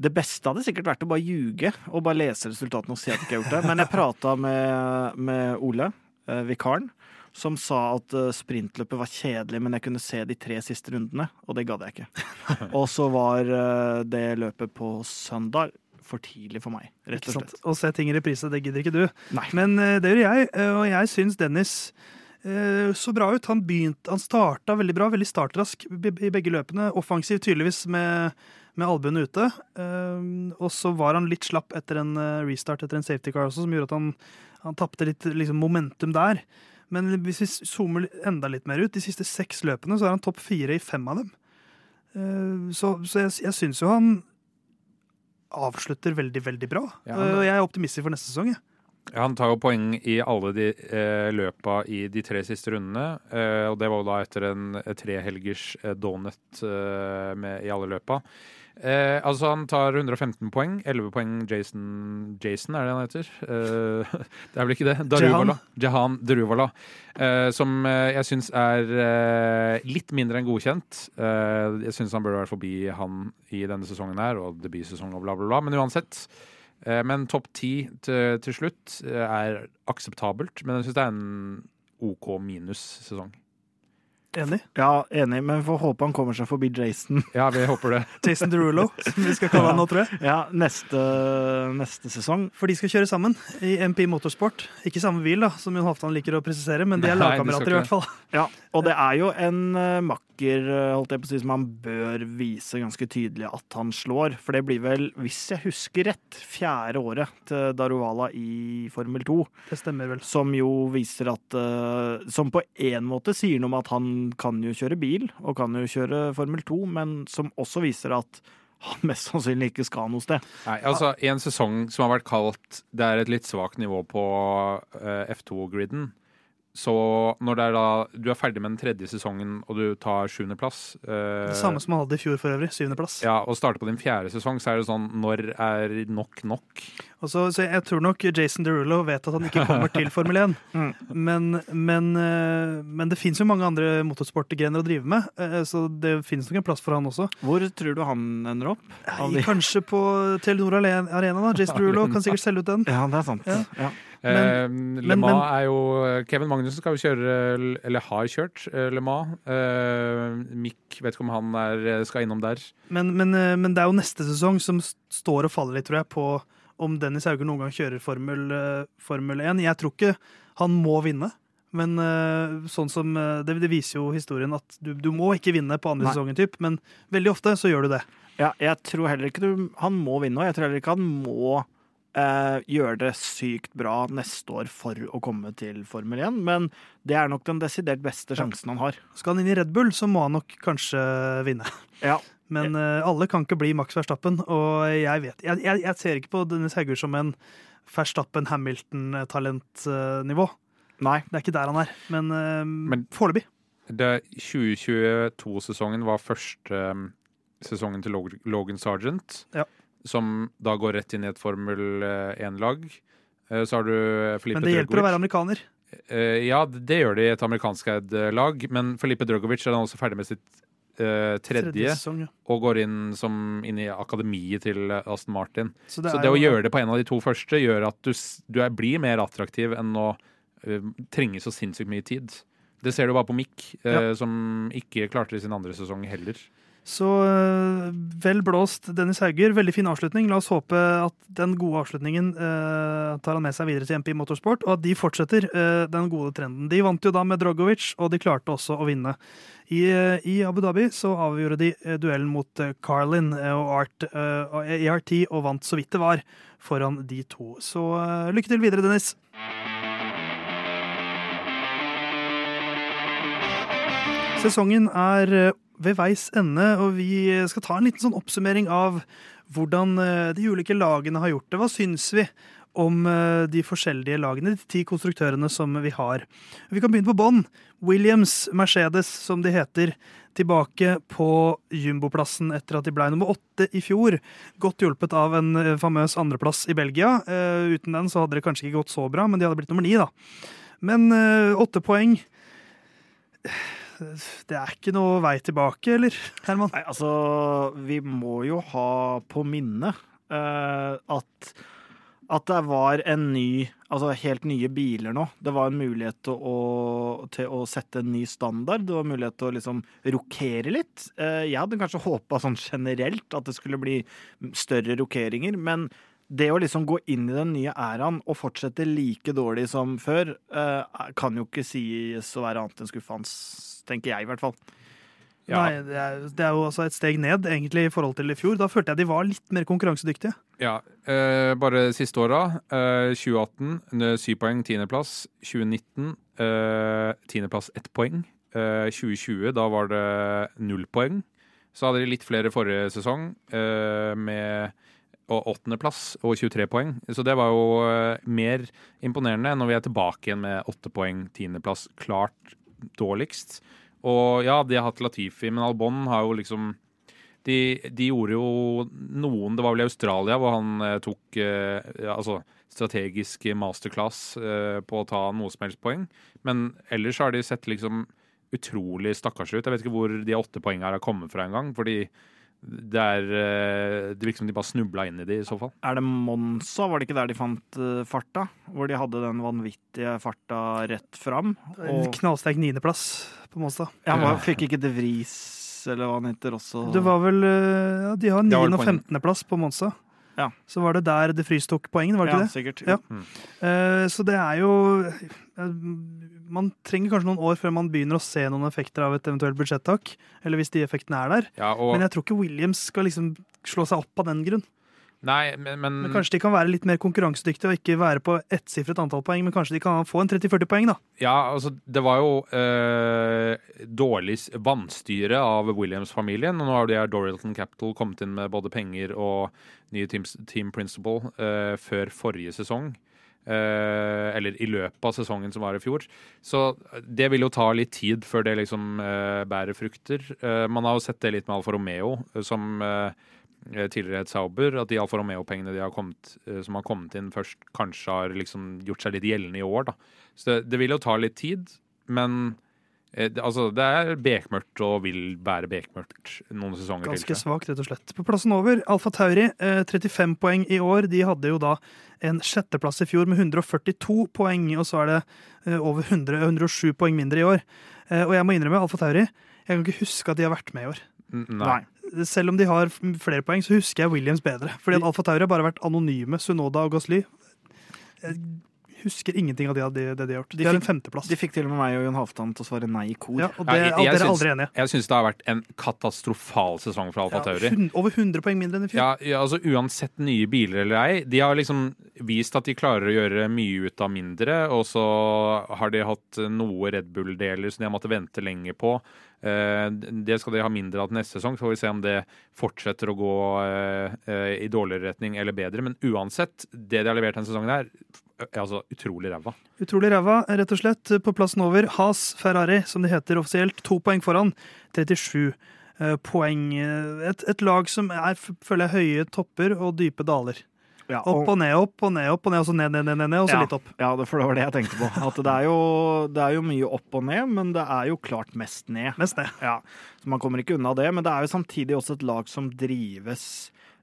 Det beste hadde sikkert vært å bare ljuge og bare lese resultatene og si at jeg ikke har gjort det. Men jeg prata med, med Ole, uh, vikaren, som sa at eh, sprintløpet var kjedelig, men jeg kunne se de tre siste rundene, og det gadd jeg ikke. og så var eh, det løpet på søndag for tidlig for meg, rett og slett. Å se ting i reprise, det gidder ikke du. Nei. Men øh, det gjør jeg, og jeg syns Dennis så bra ut. Han begynte, han starta veldig bra, veldig startrask i begge løpene. Offensiv tydeligvis med, med albuene ute. Og så var han litt slapp etter en restart etter en safety car også, som gjorde at han, han tapte litt liksom, momentum der. Men hvis vi zoomer enda litt mer ut, de siste seks løpene, så er han topp fire i fem av dem. Uh, så, så jeg, jeg syns jo han avslutter veldig, veldig bra. Ja, han- og jeg er optimistisk for neste sesong. Ja, Han tar jo poeng i alle de eh, løpa i de tre siste rundene. Eh, og det var jo da etter en eh, trehelgers eh, donut eh, med, i alle løpa. Eh, altså Han tar 115 poeng. 11 poeng Jason Jason, er det han heter? Eh, det er vel ikke det? Daruvala. Jahan Daruvala. Eh, som eh, jeg syns er eh, litt mindre enn godkjent. Eh, jeg syns han burde være forbi han i denne sesongen her, og debutsesong og bla, bla, bla. Men uansett. Eh, Men topp ti til, til slutt er akseptabelt. Men jeg syns det er en OK minus-sesong. Enig? Ja, enig, men vi får håpe han kommer seg forbi Jason. Ja, vi håper det. Jason Derulo, som vi skal kalle han nå, tror jeg. Ja, neste, neste sesong. For de skal kjøre sammen i MP Motorsport. Ikke samme bil, da, som Jon Halvdan liker å presisere, men de er lagkamerater i hvert fall. Ja, og det er jo en uh, makker, eh, holdt jeg på å si, som han bør vise ganske tydelig at han slår. For det blir vel, hvis jeg husker rett, fjerde året til Daruvala i Formel 2. Det stemmer vel. Som jo viser at eh, Som på en måte sier noe om at han kan jo kjøre bil, og kan jo kjøre Formel 2, men som også viser at han mest sannsynlig ikke skal noe sted. Nei, altså En sesong som har vært kalt Det er et litt svakt nivå på eh, F2-griden. Så når det er da du er ferdig med den tredje sesongen og du tar sjuendeplass eh, Det samme som han hadde i fjor for øvrig. Syvendeplass. ja, og starter på din fjerde sesong, så er det sånn Når er nok nok? Og så, så jeg tror nok Jason Derulo vet at han ikke kommer til Formel 1. Mm. Men, men, eh, men det fins jo mange andre motorsportgrener å drive med, eh, så det finnes nok en plass for han også. Hvor tror du han ender opp? Nei, Kanskje på Telenor Arena, da. Jason Derulo kan sikkert selge ut den. Ja, det er sant. Ja. Ja. Men- Eh, Le men- Mans men- er jo Kevin Magnussen skal jo kjøre, eller har kjørt, eh, Le Mans. Eh, Mick vet ikke om han er, skal innom der. Men, men, eh, men det er jo neste sesong som står og faller litt, tror jeg, på om Dennis Hauger noen gang kjører Formel, eh, Formel 1. Jeg tror ikke han må vinne. Men sånn som det, det viser jo historien at du, du må ikke vinne på andre Nei. sesongen, typ, men veldig ofte så gjør du det. Ja, jeg tror heller ikke du, han må vinne, og jeg tror heller ikke han må eh, gjøre det sykt bra neste år for å komme til Formel 1, men det er nok den desidert beste sjansen han har. Skal han inn i Red Bull, så må han nok kanskje vinne. Ja, Men eh, alle kan ikke bli Max Verstappen, og jeg vet Jeg, jeg, jeg ser ikke på Dennis Haugur som en Verstappen-Hamilton-talentnivå. nei. Det er ikke der han er, men, eh, Men- foreløpig. 2022-sesongen var første um, sesongen til Logan Sargent, Ja. Som da går rett inn i et Formel 1-lag. Så har du Felipe Men det hjelper å være amerikaner. Eh, Ja, det det gjør det i et amerikanskeid eh, lag, men Felipe Drogovic er også ferdig med sitt tredje, tredje, sesong, ja. og går inn, som, inn i akademiet til eh, Aston Martin. Så Så er det å jo- gjøre det på en av de to første gjør at du, du er, blir mer attraktiv enn å uh, trenge så sinnssykt mye tid. Det ser du bare på Mick, eh, som ikke klarte det i sin andre sesong heller. Så øh, vel blåst, Dennis Hauger. Veldig fin avslutning. La oss håpe at den gode avslutningen eh, tar han med seg videre til MP Motorsport, og at de fortsetter eh, den gode trenden. De vant jo da med Drogovic, og de klarte også å vinne. I, eh, i Abu Dhabi så avgjorde de øh, duellen mot øh, Carlin og Art, øh, og ERT og vant så vidt det var foran de to. Så lykke til videre, Dennis. Sesongen er eh, ved veis ende, og vi skal ta en liten sånn oppsummering av hvordan eh, de ulike lagene har gjort det. Hva syns vi om eh, de forskjellige lagene, de ti konstruktørene som vi har? Vi kan begynne på bånn. Williams, Mercedes, som de heter, tilbake på jumboplassen etter at de ble nummer åtte i fjor. Godt hjulpet av en eh, famøs andreplass i Belgia. Uten den så hadde det kanskje ikke gått så bra, men de hadde blitt nummer ni, da. Men åtte poeng det er ikke noe vei tilbake, eller, Herman? Nei, altså, vi må jo ha på minne uh, at at det var en ny Altså helt nye biler nå. Det var en mulighet til å, til å sette en ny standard. Det var en mulighet til å liksom rokere litt. Uh, jeg hadde kanskje håpa sånn generelt at det skulle bli større rokeringer, men det å liksom gå inn i den nye æraen og fortsette like dårlig som før, eh, kan jo ikke sies å være annet enn skuffende, tenker jeg i hvert fall. Ja. Nei, det er, det er jo altså et steg ned egentlig i forhold til i fjor. Da følte jeg de var litt mer konkurransedyktige. Ja, eh, bare siste åra. Eh, 2018 eh, syv poeng, tiendeplass. 2019 eh, tiendeplass, ett poeng. Eh, 2020 da var det null poeng. Så hadde de litt flere forrige sesong, eh, med og åttendeplass og 23 poeng. Så det var jo eh, mer imponerende når vi er tilbake igjen med åtte poeng, tiendeplass. Klart dårligst. Og ja, de har hatt Latifi, men Albon har jo liksom de, de gjorde jo noen Det var vel i Australia hvor han eh, tok eh, altså strategisk masterclass eh, på å ta noe som helst poeng. Men ellers har de sett liksom utrolig stakkars ut. Jeg vet ikke hvor de åtte poengene har kommet fra engang. Fordi det er eh, det virker som de bare snubla inn i det i så fall. Er det Monza, var det ikke der de fant eh, farta? Hvor de hadde den vanvittige farta rett fram? Og knallsterk niendeplass på Monsa. ja, man fikk ikke De Vries, eller hva han heter, også? Det var vel eh, ja, De har Det 9. og poeng. 15.-plass på Monza. Ja. Så var det der De Vries tok poengene, var det ja, ikke det? sikkert. Ja. Eh, så det er jo Man trenger kanskje noen år før man begynner å se noen effekter av et eventuelt budsjettak. Eller hvis de effektene er der. Ja, og, Men jeg tror ikke Williams skal liksom slå seg opp av den grunn. nei, men, men, Men Kanskje de kan være litt mer konkurransedyktige og ikke være på ettsifret antall poeng, men kanskje de kan få en 30-40 poeng, da. Ja, altså, det var jo eh, dårlig vannstyre av Williams-familien. Og nå har de her Doralton Capital kommet inn med både penger og nye team, team principle eh, før forrige sesong. Eh, eller i løpet av sesongen som var i fjor. Så det vil jo ta litt tid før det liksom eh, bærer frukter. Eh, man har jo sett det litt med Alfa Romeo, som tidligere het Sauber, at de Alfa Romeo-pengene som har kommet inn først, kanskje har liksom gjort seg litt gjeldende i år. da. Så det, det vil jo ta litt tid, men eh, det, altså, det er bekmørkt og vil være bekmørkt noen sesonger Ganske til. Ganske svakt, rett og slett. På plassen over, Alfa Tauri, eh, 35 poeng i år. De hadde jo da en sjetteplass i fjor med 142 poeng, og så er det eh, over 100, 107 poeng mindre i år. Eh, og jeg må innrømme, Alfa Tauri, jeg kan ikke huske at de har vært med i år. N- Nei. Selv om de har flere poeng, så husker jeg Williams bedre. Fordi at Alfa Tauri har bare vært anonyme, Sunoda og Gasly. Husker ingenting av det, de, det de har gjort. De De har en fikk- femteplass. De fikk til og med meg og Jon Halvdan til å svare nei i kor. Ja, og Ja, jeg- jeg dere er aldri enige. Jeg syns det har vært en katastrofal sesong for Alfa Ja, Tauri. over 100 poeng mindre enn i fjor. Ja, ja, altså Uansett nye biler eller ei, de har liksom vist at de klarer å gjøre mye ut av mindre. Og så har de hatt noe Red Bull-deler som de har måttet vente lenge på. Eh, Det skal de ha mindre av til neste sesong. Så får vi se om det fortsetter å gå eh, eh, i dårligere retning eller bedre. Men uansett, det de har levert denne sesongen her, er altså utrolig ræva. Utrolig ræva, rett og slett. På plassen over Has Ferrari, som det heter offisielt. To poeng foran. 37 eh, poeng. Et, et lag som er, føler jeg, høye topper og dype daler. Ja, Opp og ned, opp og ned, opp og ned, og så ned, ned, ned, ned, ned og så Ja. litt opp. Ja, for det var det jeg tenkte på. At det er, jo, det er jo mye opp og ned, men det er jo klart mest ned. Mest ned. Ja, så man kommer ikke unna det. Men det er jo samtidig også et lag som drives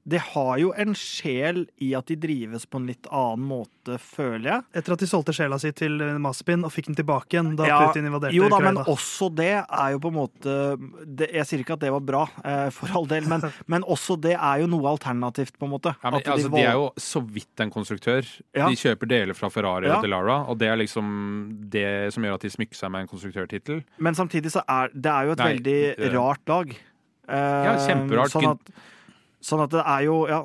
Det har jo en sjel i at de drives på en litt annen måte, føler jeg. Etter at de solgte sjela si til Maspin og fikk den tilbake igjen da Ja, Putin invaderte Jo da, men også det er jo på en måte det, Jeg sier ikke at det var bra, eh, for all del, men, men også det er jo noe alternativt, på en måte. Ja, men, At de altså, de er jo så vidt en konstruktør. Ja. De kjøper deler fra Ferrari Ja. og Delara, og det er liksom det som gjør at de smykker seg med en konstruktørtittel. Men samtidig så er det er jo et Nei, veldig det- rart lag. Eh, Ja, kjemperart. Sånn at, sånn at det er jo ja,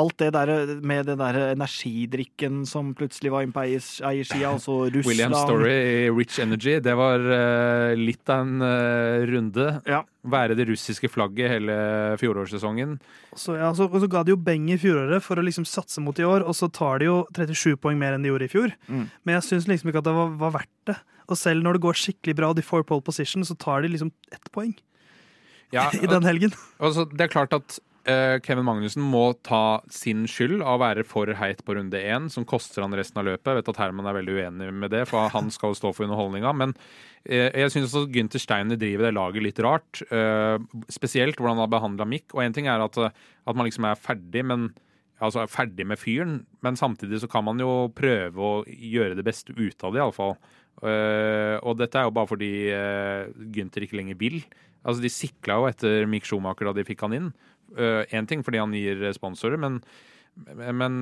alt det der med den der energidrikken som plutselig var inne på eiers- eiersida, altså Russland William Story i Rich Energy, det var uh, litt av en uh, runde. Ja. Være det russiske flagget hele fjorårssesongen. Så, ja, så, og så ga de jo beng i fjoråret for å liksom satse mot i år, og så tar de jo 37 poeng mer enn de gjorde i fjor. Mm. Men jeg syns liksom ikke at det var, var verdt det. Og selv når det går skikkelig bra og de får pole position, så tar de liksom ett poeng Ja, i den helgen. altså, det er klart at Kevin Magnussen må ta sin skyld av å være for heit på runde én, som koster han resten av løpet. Jeg vet at Herman er veldig uenig med det, for han skal jo stå for underholdninga. Men eh, jeg syns også Gunther Steiner driver det laget litt rart. eh, spesielt hvordan han har behandla Mick. Og én ting er at, eh, at man liksom er ferdig, men altså er ferdig med fyren, men samtidig så kan man jo prøve å gjøre det beste ut av det, iallfall. Og dette er jo bare fordi Gunther ikke lenger vil. Altså, De sikla jo etter Mick Schumacher da de fikk han inn. Én ting fordi han gir sponsorer, men, men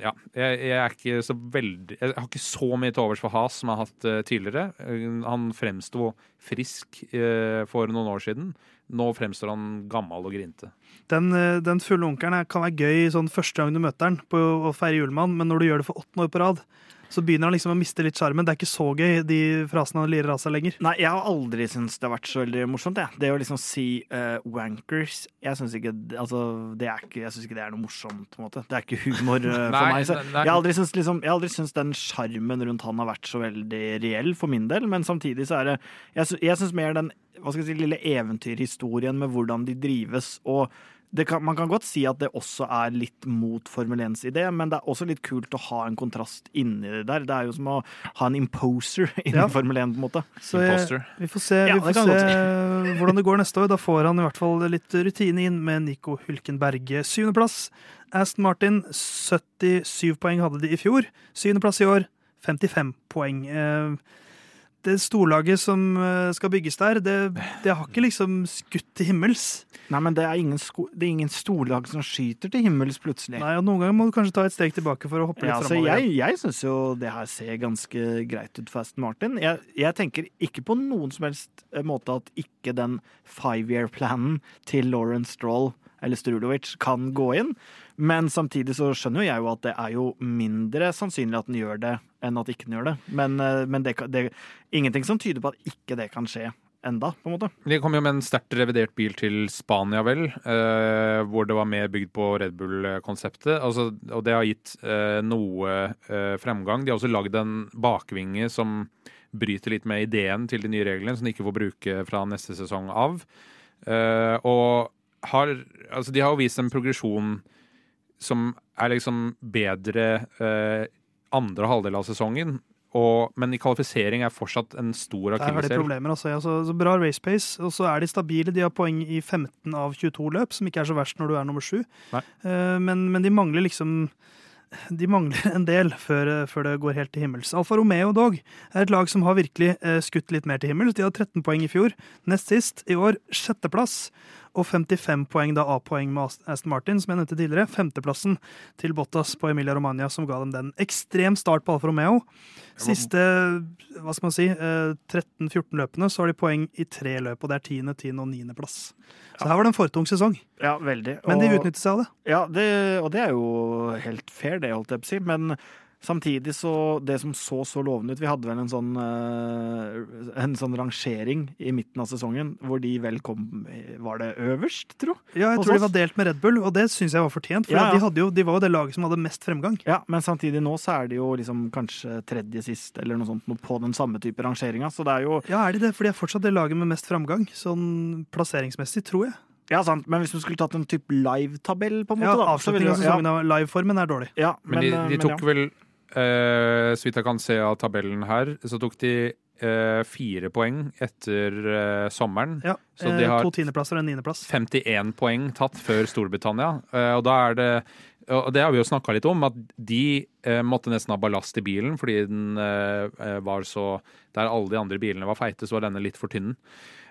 ja. Jeg, jeg er ikke så veldig Jeg har ikke så mye til overs for Has som jeg har hatt eh, tidligere. Eh, han fremsto frisk eh, for noen år siden. Nå fremstår han gammel og grinte. Den, eh, den fulle onkelen kan være gøy sånn første gang du møter den på å feire julemann, men når du gjør det for åttende år på rad, så begynner han liksom å miste litt sjarmen. Det er ikke så gøy, de frasene han lirer av seg lenger. Nei, jeg har aldri syntes det har vært så veldig morsomt. Jeg. Det å liksom si uh, wankers Jeg syns ikke, altså, er ikke, synes ikke det er noe morsomt. på en måte. Det er ikke humor uh, for Nei, meg. Så nei. jeg har aldri syntes liksom, aldri syntes den sjarmen rundt han har vært så veldig reell for min del. Men samtidig så er det Jeg, jeg syns mer den hva skal jeg si, lille eventyrhistorien med hvordan de drives. og kan, man kan godt si at det også er litt mot Formel 1s idé, men det er også litt kult å ha en kontrast inni det der. Det er jo som å ha en imposer innen Ja. Formel 1, på en måte. Så jeg, vi får se, Ja, vi får se hvordan det går neste år. Da får han i hvert fall litt rutine inn med Nico Hylkenberg. Syvendeplass. Aston Martin 77 poeng hadde de i fjor. Syvendeplass i år 55 poeng. Eh, Det storlaget som eh, skal bygges der, det, det har ikke liksom skutt til himmels. Nei, men det er ingen, sko det er ingen storlag som skyter til himmels plutselig. Nei, og Noen ganger må du kanskje ta et steg tilbake for å hoppe litt Ja, så framover. jeg jeg syns jo det her ser ganske greit ut for Aston Martin. Jeg, jeg tenker ikke på noen som helst eh, måte at ikke den five year-planen til Lauren Stroll eller Strulovic kan gå inn. Men samtidig så skjønner jo jeg jo at det er jo mindre sannsynlig at den gjør det, enn at ikke den gjør det. Men, eh, men det, det er ingenting som tyder på at ikke det kan skje enda, på en måte. De kom jo med en sterkt revidert bil til Spania, vel. eh, hvor det var mer bygd på Red Bull-konseptet. Altså, og det har gitt eh, noe eh, fremgang. De har også lagd en bakvinge som bryter litt med ideen til de nye reglene, som de ikke får bruke fra neste sesong av. Eh, og har Altså, de har jo vist en progresjon som er liksom bedre eh, andre halvdel av sesongen. Og, men i kvalifisering er fortsatt en stor Der har de problemer. Altså. Altså, så bra race pace, og så er de stabile. De har poeng i 15 av 22 løp, som ikke er så verst når du er nummer sju. Nei. Eh, Men, men de mangler liksom de mangler en del før, før det går helt til himmels. Alfa Romeo dog er et lag som har virkelig eh, skutt litt mer til himmels. De hadde 13 poeng i fjor, nest sist. I år sjetteplass. Og 55 poeng da A-poeng med Aston Martin, som jeg nevnte tidligere. Femteplassen til Bottas på Emilia Romagna, som ga dem den ekstrem start på Alfa Romeo. Siste hva skal man si, eh, 13-14 løpene så har de poeng i tre løp, og det er tiende, tiende og niendeplass. Så her var det en for tung sesong, Ja, veldig. men de utnyttet seg av det. Ja, det, og det er jo helt fair, det, holdt jeg på å si. Men samtidig så Det som så så lovende ut Vi hadde vel en sånn, eh, en sånn rangering i midten av sesongen hvor de vel kom Var det øverst, tro? Ja, jeg tror de var delt med Red Bull, og det syns jeg var fortjent. For Ja, ja. De, hadde jo, de var jo det laget som hadde mest fremgang. Ja, men samtidig nå så er de jo liksom kanskje tredje sist eller noe sånt på den samme type rangeringa, så det er jo Ja, er de det? For de er fortsatt det laget med mest fremgang, sånn plasseringsmessig, tror jeg. Ja, sant, men hvis du skulle tatt en type live-tabell, på en måte, Ja, da så ville Avslutningen av jo- sesongen av liveformen er dårlig. Ja, men, Men, de, de, tok men ja. vel, eh, så vidt jeg kan se av tabellen her, så tok de eh, fire poeng etter eh, sommeren. Ja, Så de eh, har To tiendeplasser og en niendeplass. 51 poeng tatt før Storbritannia. Eh, og da er det og det har vi jo snakka litt om, at de måtte nesten ha ballast i bilen fordi den var så Der alle de andre bilene var feite, så var denne litt for tynn.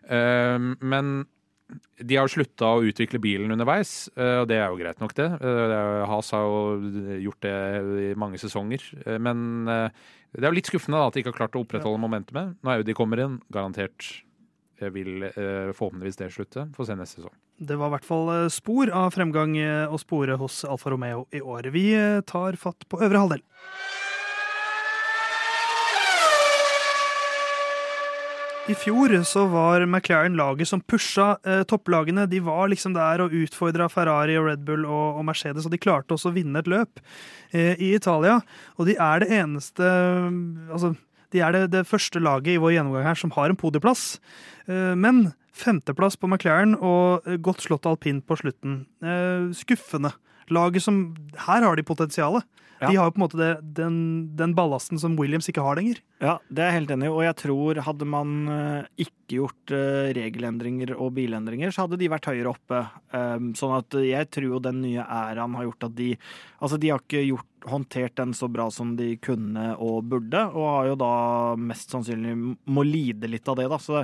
Men de har slutta å utvikle bilen underveis, eh, og det er jo greit nok, det. Eh, Has har jo gjort det i mange sesonger. Eh, Men eh, det er jo litt skuffende da, at de ikke har klart å opprettholde momentumet. Nå jo de kommer inn, garantert eh, vil eh, forhåpentligvis det slutte. Få se neste sesong. Det var i hvert fall eh, spor av fremgang eh, å spore hos Alfa Romeo i år. Vi eh, tar fatt på øvre halvdel. I fjor så var McLaren laget som pusha eh, topplagene. De var liksom der og utfordra Ferrari og Red Bull og, og Mercedes, og de klarte også å vinne et løp eh, i Italia. Og de er det eneste Altså, de er det, det første laget i vår gjennomgang her som har en podieplass. Eh, men femteplass på McLaren og eh, godt slått alpint på slutten. Eh, skuffende. Laget som Her har de potensialet. Ja. De har jo på en måte det, den, den ballasten som Williams ikke har lenger. Ja, det er jeg helt enig i, og jeg tror hadde man eh, ikke gjort eh, regelendringer og bilendringer, så hadde de vært høyere oppe. Um, sånn at jeg tror jo den nye æraen har gjort at de Altså, de har ikke gjort, håndtert den så bra som de kunne og burde, og har jo da mest sannsynlig må lide litt av det, da. Så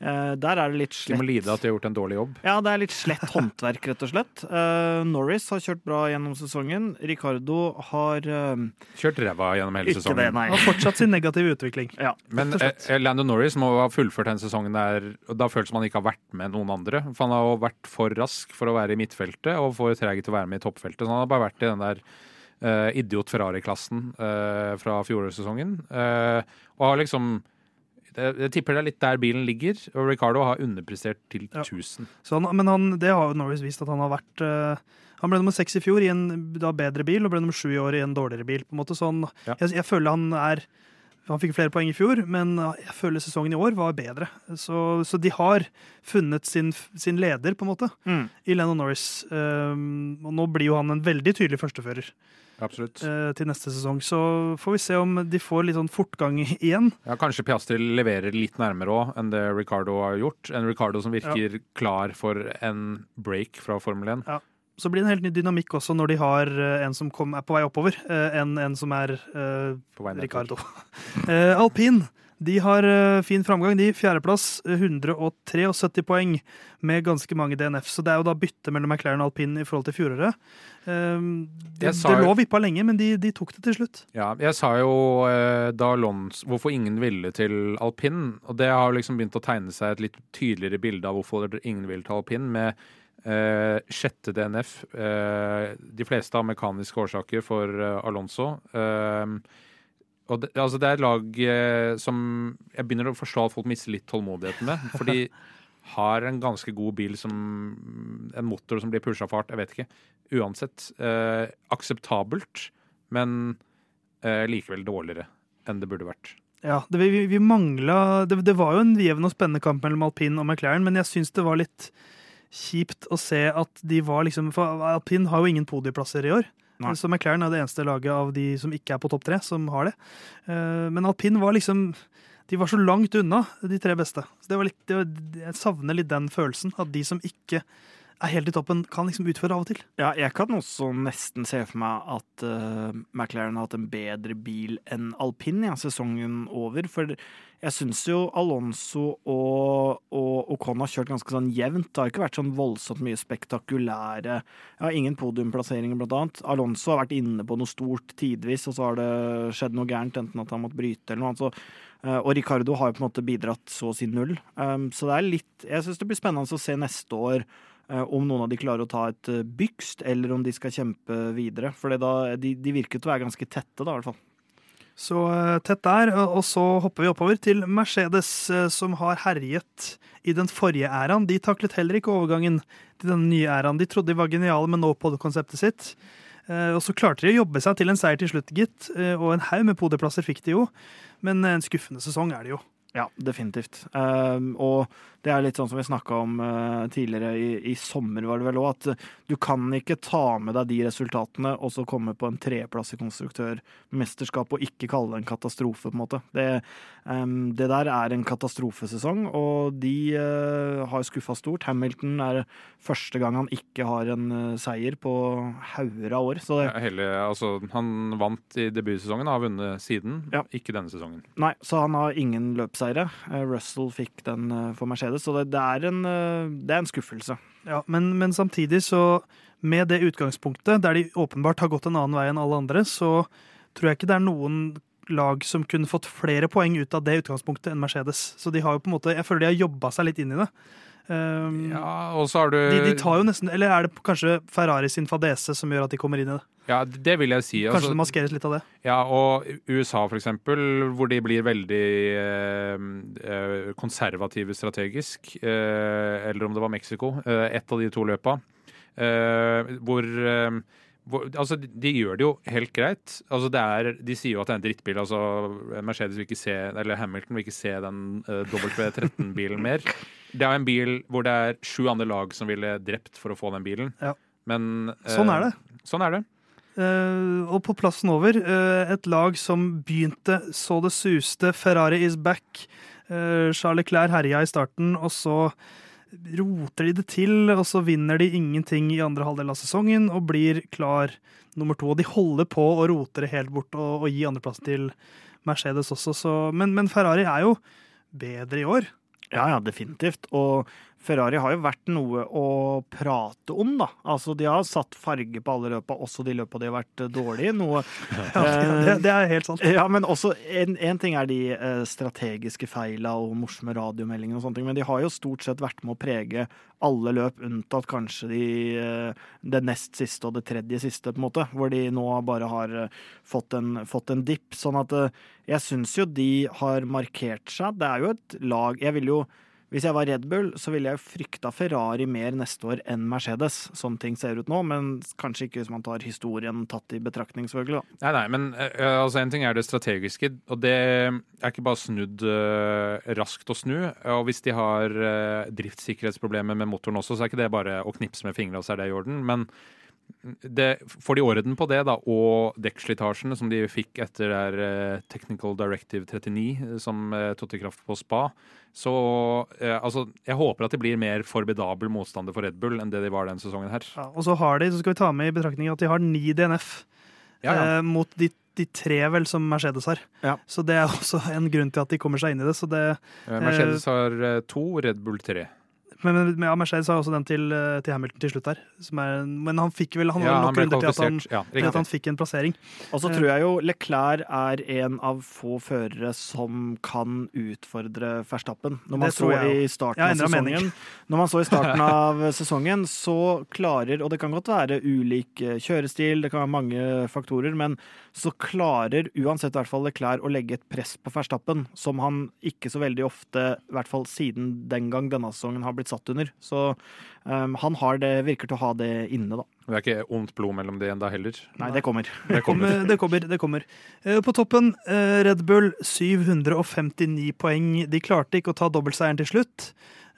der er det litt De slett må lide at de har gjort en dårlig jobb. Ja, det er litt slett håndverk, rett og slett. Eh, Norris har kjørt bra gjennom sesongen. Ricardo har eh, Kjørt ræva gjennom hele ikke sesongen. det, nei. Har fortsatt sin negative utvikling. Ja. Men eh, Lando Norris må ha fullført den sesongen der og Da føles det som han ikke har vært med noen andre. For han har jo vært for rask for å være i midtfeltet og for treg til å være med i toppfeltet. Så han har bare vært i den der Uh, idiot Ferrari-klassen uh, fra fjorårssesongen. Uh, og har liksom Jeg tipper det er litt der bilen ligger, og Ricardo har underprestert til Ja. 1000. Så han, men han, det har jo Norris vist at han har vært uh, Han ble nummer seks i fjor i en da bedre bil, og ble nummer sju i år i en dårligere bil. på en måte. Så han, Ja. jeg, jeg føler han er Han fikk flere poeng i fjor, men jeg føler sesongen i år var bedre. Så, så de har funnet sin, sin leder, på en måte, Mm. i Lennon Norris. Um, og nå blir jo han en veldig tydelig førstefører Absolutt. eh, til neste sesong. Så får vi se om de får litt sånn fortgang igjen. Ja, Kanskje Piastri leverer litt nærmere òg enn det Ricardo har gjort. En Ricardo som virker klar for en break fra Formel 1. Så blir det en helt ny dynamikk også når de har eh, en som kom, er på vei oppover, eh, enn en som er uh. Ricardo. Alpin de har eh, fin framgang. De Fjerdeplass, eh, 173 poeng med ganske mange DNF. Så det er jo da bytte mellom McLaren og alpin i forhold til fjoråret. Eh, det, det lå vippa lenge, men de, de tok det til slutt. Ja, jeg sa jo eh, da Alonso hvorfor ingen ville til alpin, og det har liksom begynt å tegne seg et litt tydeligere bilde av hvorfor ingen vil til alpin, med eh, sjette DNF. eh, de fleste av mekaniske årsaker for eh, Alonso. Eh, og det, altså det er lag eh, som jeg begynner å forstå at folk mister litt tålmodigheten med. For de har en ganske god bil som En motor som blir pusha fart. Jeg vet ikke. Uansett. Eh, akseptabelt, men eh, likevel dårligere enn det burde vært. Ja, det, vi, vi mangla det, det var jo en jevn og spennende kamp mellom alpin og McLaren, men jeg syns det var litt kjipt å se at de var liksom For alpin har jo ingen podieplasser i år. Så McLaren er det eneste laget av de som ikke er på topp tre, som har det. Eh, Men alpin var liksom De var så langt unna de tre beste. Så det var litt, det var, jeg savner litt den følelsen. At de som ikke er helt i toppen, kan liksom utføre av og til. Ja, jeg kan også nesten se for meg at uh, McLaren har hatt en bedre bil enn alpin ja, sesongen over. For jeg syns jo Alonso og, og Ocon har kjørt ganske sånn jevnt. Det har ikke vært sånn voldsomt mye spektakulære har ingen podiumplasseringer, blant annet. Alonso har vært inne på noe stort tidvis, og så har det skjedd noe gærent, enten at han måtte bryte eller noe annet. Så, eh, og Ricardo har jo på en måte bidratt så å si null. Um, så det er litt Jeg syns det blir spennende å se neste år om noen av de klarer å ta et eh, bygst, eller om de skal kjempe videre. For de, de virker til å være ganske tette, da, i hvert fall. Så eh, tett der. Og så hopper vi oppover til Mercedes, eh, som har herjet i den forrige æraen. De taklet heller ikke overgangen til denne nye æraen. De trodde de var geniale med no-pod-konseptet sitt. Eh, Og så klarte de å jobbe seg til en seier til slutt, gitt. Eh, Og en haug med podeplasser fikk de jo. Men en skuffende sesong er det jo. Ja, definitivt. Og det er litt sånn som vi snakka om uh, tidligere i, i sommer, var det vel òg, at uh, du kan ikke ta med deg de resultatene og så komme på en tredjeplass i konstruktørmesterskapet og ikke kalle det en katastrofe, på en måte. Det, um, det der er en katastrofesesong, og de uh, har skuffa stort. Hamilton er første gang han ikke har en uh, seier på hauger av år. Så det, Ja, hele, altså, han vant i debutsesongen og har vunnet siden. Ja. Ikke denne sesongen. Nei, så han har ingen løpsseire. Eh, Russell fikk den eh, for Mercedes, så det, det, er, en, eh, det er en skuffelse. Ja, men, men samtidig så med det utgangspunktet, der de åpenbart har gått en annen vei enn alle andre, så tror jeg ikke det er noen lag som kunne fått flere poeng ut av det utgangspunktet enn Mercedes. Så de har jo på en måte, jeg føler de har jobba seg litt inn i det. Um, Ja, og så har du de, de tar jo nesten, Eller er det kanskje Ferrari sin fadese som gjør at de kommer inn i det? Ja, det vil jeg si. Kanskje altså- det maskeres litt av det? Ja, og USA for eksempel, hvor de blir veldig eh, eh, konservative strategisk, eh, eller om det var Mexico, eh, ett av de to løpa, eh, hvor, eh, hvor Altså, de, gjør det jo helt greit. Altså, det er, de sier jo at det er en drittbil. Altså, Mercedes vil ikke se, eller Hamilton vil ikke se den uh, W13-bilen mer. Det er en bil hvor det er sju andre lag som ville drept for å få den bilen. Ja. Men uh, Sånn er det. Sånn er det. Uh, og på plassen over, eh, et lag som begynte så det suste. Ferrari is back. Charles Leclerc herja i starten, og så roter de det til, og så vinner de ingenting i andre halvdel av sesongen og blir klar nummer to. Og de holder på å rote det helt bort og, og gi andreplassen til Mercedes også, så, men, men Ferrari er jo bedre i år. Ja, ja, definitivt. Og Ferrari har jo vært noe å prate om, da. Altså, de har satt farge på alle løpa, også de løpa de har vært eh, dårlige. Noe Ja, det, det er helt sant. Ja, men også en, en ting er de eh, strategiske feila og morsomme radiomeldinger og sånne ting, men de har jo stort sett vært med å prege alle løp, unntatt kanskje de, eh, det nest siste og det tredje siste, på en måte, hvor de nå bare har fått en, fått en dipp. Sånn at jeg syns jo de har markert seg. Det er jo et lag Jeg vil jo hvis jeg var Red Bull, så ville jeg frykta Ferrari mer neste år enn Mercedes, sånn ting ser ut nå, men kanskje ikke hvis man tar historien tatt i betraktning, selvfølgelig. da. Nei, nei, men eh, altså, en ting er det strategiske, og det er ikke bare snudd uh, raskt å snu. Og hvis de har uh, driftssikkerhetsproblemer med motoren også, så er ikke det bare å knipse med fingrene, så er det i orden. Men det, får de orden på det, da, og dekkslitasjen som de fikk etter der, eh, Technical Directive 39, eh, som trådte i kraft på spa, så eh, altså, jeg håper at de blir mer formidabel motstander for Red Bull enn det de var den sesongen her. Ja, og så har de, så skal vi ta med i betraktning at de har ni DNF Ja, ja. eh, mot de, de tre vel som Mercedes har. Ja. Så det er også en grunn til at de kommer seg inn i det. Så det Eh, Mercedes har eh, to, Red Bull tre. Men, men ja, Mercedes har også den til, eh, til Hamilton til slutt der. Som er, en- men han fikk vel han Ja, nok runder til at han. Ja, til at han fikk en plassering. Og så tror jeg jo Leclerc er en av få førere som kan utfordre Verstappen. Når man så i sesongen Når man så i starten av sesongen, så klarer, og det kan godt være ulik eh, kjørestil, det kan være mange faktorer, men så klarer uansett i hvert fall Leclerc å legge et press på Verstappen, som han ikke så veldig ofte, i hvert fall siden den gang denne sesongen, har blitt satt under. Så um, han har det, virker til å ha det inne, da. Det er ikke ondt blod mellom de enda heller. Nei, det kommer. Det kommer. Kommer, det kommer. det kommer. Eh, På toppen, eh, Red Bull 759 poeng. De klarte ikke å ta dobbeltseieren til slutt.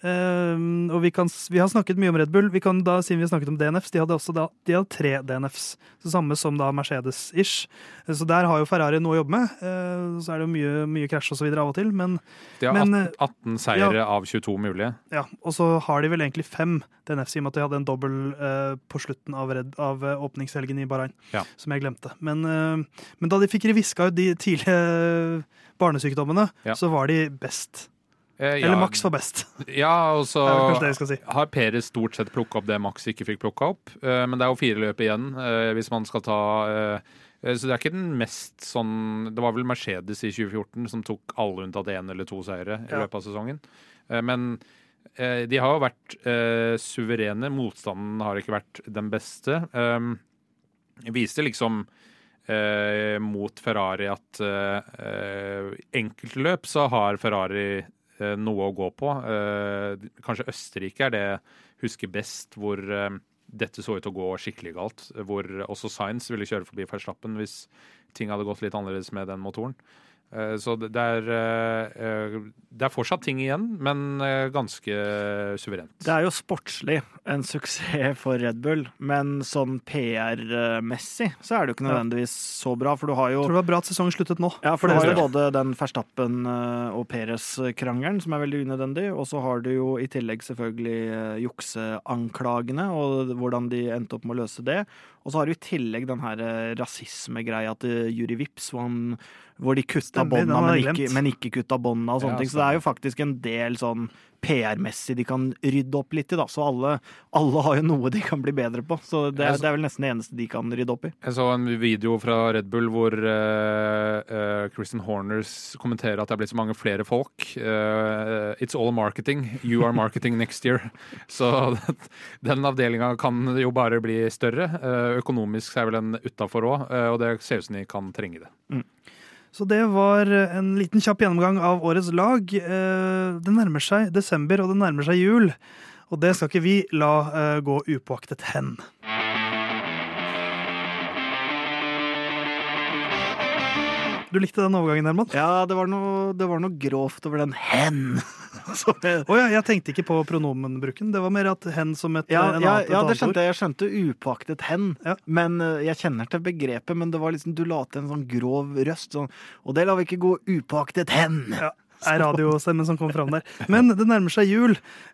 Ehm, og vi, kan, vi har snakket mye om Red Bull. Vi kan da, siden vi har snakket om DNFs, de hadde også da, de hadde tre DNFs. Så samme som da Mercedes-ish. Eh, Så der har jo Ferrari noe å jobbe med. Uh, så er det jo mye, mye krasj og så videre av og til, men De har Men, 18, 18 seire av 22 mulige. ja. Og så har de vel egentlig fem DNFs, i og med at de hadde en dobbel uh, på slutten av, Red, av uh, åpningshelgen i Bahrain, Ja. som jeg glemte. Men, eh, men da de fikk reviska ut de tidlige barnesykdommene, Ja. så var de best. Eh, ja, Eller Max var best. Ja, og så si. har Perez stort sett plukka opp det Max ikke fikk plukka opp. Eh, Men det er jo fire løp igjen, eh, hvis man skal ta eh, eh, Så det er ikke den mest sånn Det var vel Mercedes i 2014 som tok alle unntatt én eller to seire i Ja. løpet av sesongen. Eh, Men eh, de har jo vært eh, suverene. Motstanden har ikke vært den beste. Eh, viste liksom eh, mot Ferrari at eh, enkeltløp så har Ferrari noe å gå på. Eh, kanskje Østerrike er det jeg husker best, hvor eh, dette så ut til å gå skikkelig galt. Hvor også Science ville kjøre forbi Verstappen hvis ting hadde gått litt annerledes med den motoren. Eh, Så det er, eh, eh, det er fortsatt ting igjen, men ganske suverent. Det er jo sportslig en suksess for Red Bull, men sånn PR-messig så er det jo ikke nødvendigvis så bra, for du har jo Jeg tror det var bra at sesongen sluttet nå. Ja, for du det har jo både den Verstappen og Perez-krangelen, som er veldig unødvendig, og så har du jo i tillegg selvfølgelig jukseanklagene, og hvordan de endte opp med å løse det. Og så har du i tillegg den her eh, rasismegreia til Juri Vips, hvor, han, hvor de kutta bånda, men, men ikke kutta bånda og sånne Ja, ting. Så det er jo faktisk en del sånn PR-messig de kan rydde opp litt i, da. Så alle, alle har jo noe de kan bli bedre på. Så det, er- det er vel nesten det eneste de kan rydde opp i. Jeg så en video fra Red Bull hvor uh, Kristen Horners kommenterer at det er blitt så mange flere folk. Uh, it's all marketing. You are marketing next year. Så den avdelinga kan jo bare bli større. Eh, økonomisk er vel en utafor òg, og det ser ut som de kan trenge det. Så det var en liten kjapp gjennomgang av årets lag. Eh, Det nærmer seg desember, og det nærmer seg jul. Og det skal ikke vi la eh, gå upåaktet hen. Du likte den overgangen, Herman? Ja, det var noe, det var noe grovt over den hen. Å jeg- ja, jeg tenkte ikke på pronomenbruken. Det var mer at hen som et Ja, en ja, ja, det skjønte jeg. Jeg skjønte upåaktet hen. Ja. Men eh, jeg kjenner til begrepet, men det var liksom, du la til en sånn grov røst. Sånn, og det lar vi ikke gå upåaktet hen. Ja, er radiostemmen som kom fram der. Men det nærmer seg jul,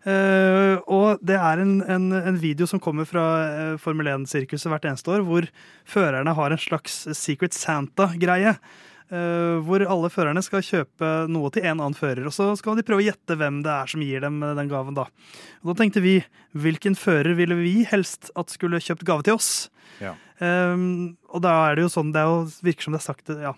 eh, og det er en, en, en video som kommer fra eh, Formel 1-sirkuset hvert eneste år, hvor førerne har en slags Secret Santa-greie. Eh, hvor alle førerne skal kjøpe noe til en annen fører, og så skal de prøve å gjette hvem det er som gir dem eh, den gaven. Da Og da tenkte vi hvilken fører ville vi helst at skulle kjøpt gave til oss? Ja. Um, og da er det jo sånn, det er jo, virker som det er sagt ja,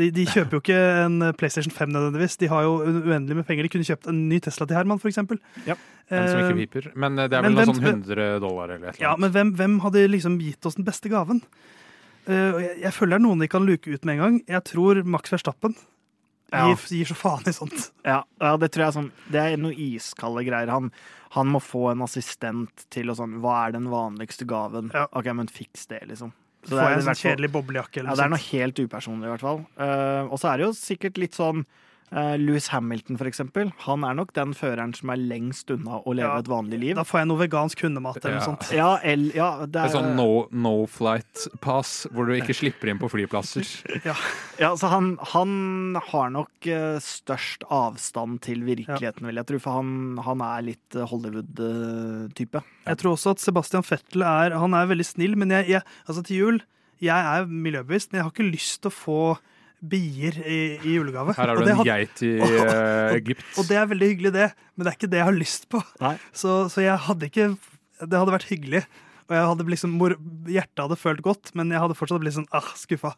de, de kjøper jo ikke en PlayStation 5 nødvendigvis. De har jo uendelig med penger. De kunne kjøpt en ny Tesla til Herman, eksempel. Ja, Den som ikke Eh, piper. Men eh, det er men vel noe hvem- sånn 100 dollar eller et eller annet. Ja, men hvem, hvem hadde liksom gitt oss den beste gaven? Eh, og jeg, jeg føler det er noen de kan luke ut med en gang. Jeg tror Max Verstappen Ja. gir, gir så faen i sånt. Ja, ja, det tror jeg sånn Det er noe iskalde greier. Han, han må få en assistent til å sånn Hva er den vanligste gaven? Ja. OK, men fiks det, liksom. Så Får jeg en sånn kjedelig boblejakke Ja, det er noe helt upersonlig, i hvert fall. Uh, og så er det jo sikkert litt sånn eh, Louis Hamilton, for eksempel. Han er nok den føreren som er lengst unna å leve Ja, et vanlig liv. Da får jeg noe vegansk hundemat eller Ja. noe sånt. Ja, el, ja, det Det er er sånn no, no flight pass, hvor du ikke slipper inn på flyplasser. Ja, så han, han har nok eh, størst avstand til virkeligheten, vil jeg tro. For han, han er litt eh, Hollywood-type. Jeg tror også at Sebastian Fettel er, han er veldig snill, men jeg, jeg, altså til jul Jeg er miljøbevisst, men jeg har ikke lyst til å få bier i, i julegave. Her har du en geit i eh, Egypt. Og det er veldig hyggelig, det, men det er ikke det jeg har lyst på. Så, så jeg hadde ikke Det hadde vært hyggelig, og jeg hadde liksom, hjertet hadde følt godt, men jeg hadde fortsatt blitt sånn ah, skuffa.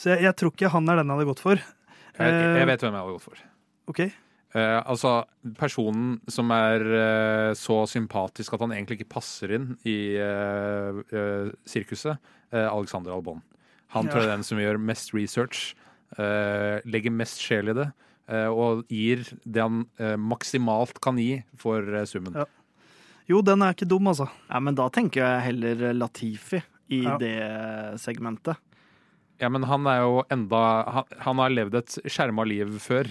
Så jeg, jeg tror ikke han er den jeg hadde gått for. Jeg, jeg vet hvem jeg hadde gått for. OK? Eh, altså, personen som er eh, så sympatisk at han egentlig ikke passer inn i eh, eh, sirkuset, eh, Alexander Albon. Han tror jeg er den som gjør mest research, uh, legger mest sjel i det, uh, og gir det han uh, maksimalt kan gi for summen. Ja. Jo, den er ikke dum, altså. Ja, men da tenker jeg heller Latifi i Ja. det segmentet. Ja, men han er jo enda Han, han har levd et skjerma liv før.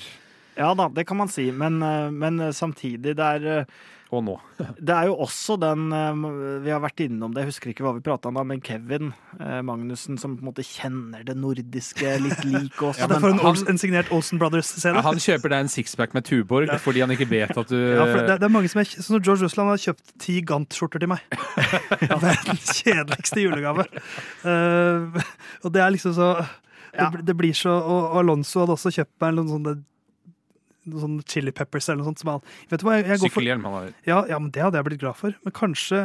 Ja da, det kan man si, men, eh, men samtidig, det er eh, Og nå. Det er jo også den eh, Vi har vært innom det, jeg husker ikke hva vi prata om da, men Kevin eh, Magnussen som på en måte kjenner det nordiske litt lik oss. Ja, det er for en, han- en signert Olsen Brothers-scene. Ja, han kjøper deg en sixpack med Tuborg fordi han ikke vet at du Ja, for det, det er mange som er, sånn som George Russland har kjøpt ti Gant-skjorter til meg. Verdens kjedeligste julegave. Uh, og det er liksom så det, Ja. det blir så Og Alonso hadde også kjøpt meg noen sånne sånne chili peppers eller noe sånt. Som han, vet du hva, jeg, jeg Sykkelhjelm han har. ja, ja, men det hadde jeg blitt glad for. Men kanskje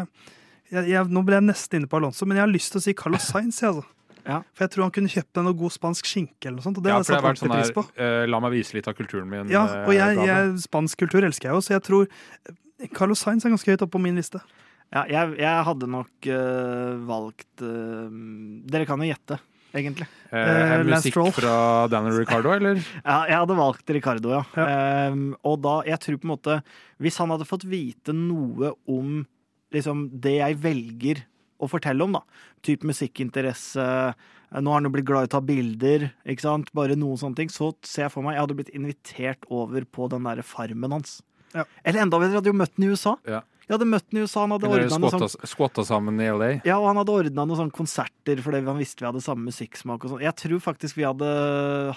jeg, jeg, Nå ble jeg nesten inne på Alonso, men jeg har lyst til å si Carlos Sainz. Jeg, altså. Ja. For jeg tror han kunne kjøpt deg noe god spansk skinke eller noe sånt. Og det Ja, hadde for jeg det har vært sånn på. eh, La meg vise litt av kulturen min. Ja, eh, og jeg, jeg, spansk kultur elsker jeg jo, så jeg tror eh, Carlos Sainz er ganske høyt oppe på min liste. Ja, jeg, jeg hadde nok uh, valgt uh, Dere kan jo gjette, egentlig. Eh, Eh, musikk fra Daniel Ricardo, eller? Ja, jeg hadde valgt Ricardo, ja. Ehm, og da, jeg tror på en måte Hvis han hadde fått vite noe om liksom det jeg velger å fortelle om, da, type musikkinteresse Nå har han jo blitt glad i å ta bilder, ikke sant, bare noen sånne ting, så ser jeg for meg jeg hadde blitt invitert over på den derre farmen hans. Ja. Eller enda bedre, jeg hadde jo møtt den i USA. Ja. Jeg hadde møtt ham i USA, han hadde ordna noe sånn sammen i LA? ja, og han hadde ordna noen sånne konserter fordi han visste vi hadde samme musikksmak og sånn. Jeg tror faktisk vi hadde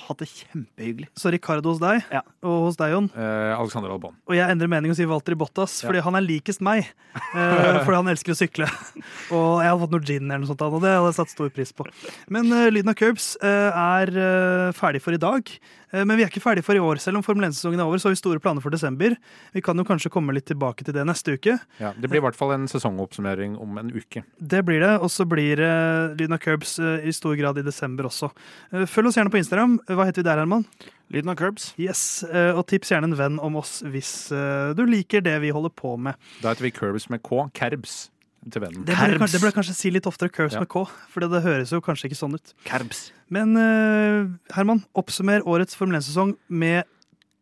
hatt det kjempehyggelig. Så Ricardo hos deg, Ja. og hos deg, Jon. Eh, Alexander Albon. Og jeg endrer mening og sier Walter Bottas, Ja. fordi han er likest meg. Eh, fordi han elsker å sykle. Og jeg hadde fått noe gin eller noe sånt, og det hadde jeg satt stor pris på. Men uh, Lyden av Curbs uh, er uh, ferdig for i dag. Men vi er ikke ferdig for i år, selv om Formel 1-sesongen er over. Så har vi store planer for desember. Vi kan jo kanskje komme litt tilbake til det neste uke. Ja, det blir i hvert fall en sesongoppsummering om en uke. Det blir det, og så blir det Lyden av Curbs eh, i stor grad i desember også. Eh, følg oss gjerne på Instagram. Hva heter vi der, Herman? Lyden av curbs. Yes, eh, Og tips gjerne en venn om oss hvis eh, du liker det vi holder på med. Da heter vi Curbs med K. Kerbs til vennen. Det burde, jeg kanskje, det burde kanskje si litt oftere Curbs Ja. med K, for det høres jo kanskje ikke sånn ut. Kerbs. Men uh, Herman, oppsummer årets Formel 1-sesong med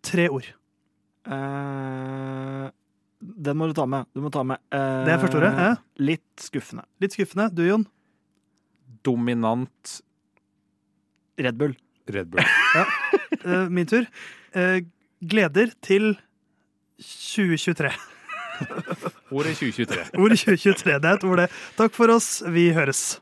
tre ord. Eh, den må du ta med. Du må ta med eh, Det er første ordet. Eh? Litt skuffende. Litt skuffende. Du, Jon? Dominant Red Bull. Red Bull. Eh, min tur. Eh, gleder til 2023. Ordet 2023. Ordet 2023, det er et ord, det. Takk for oss. Vi høres.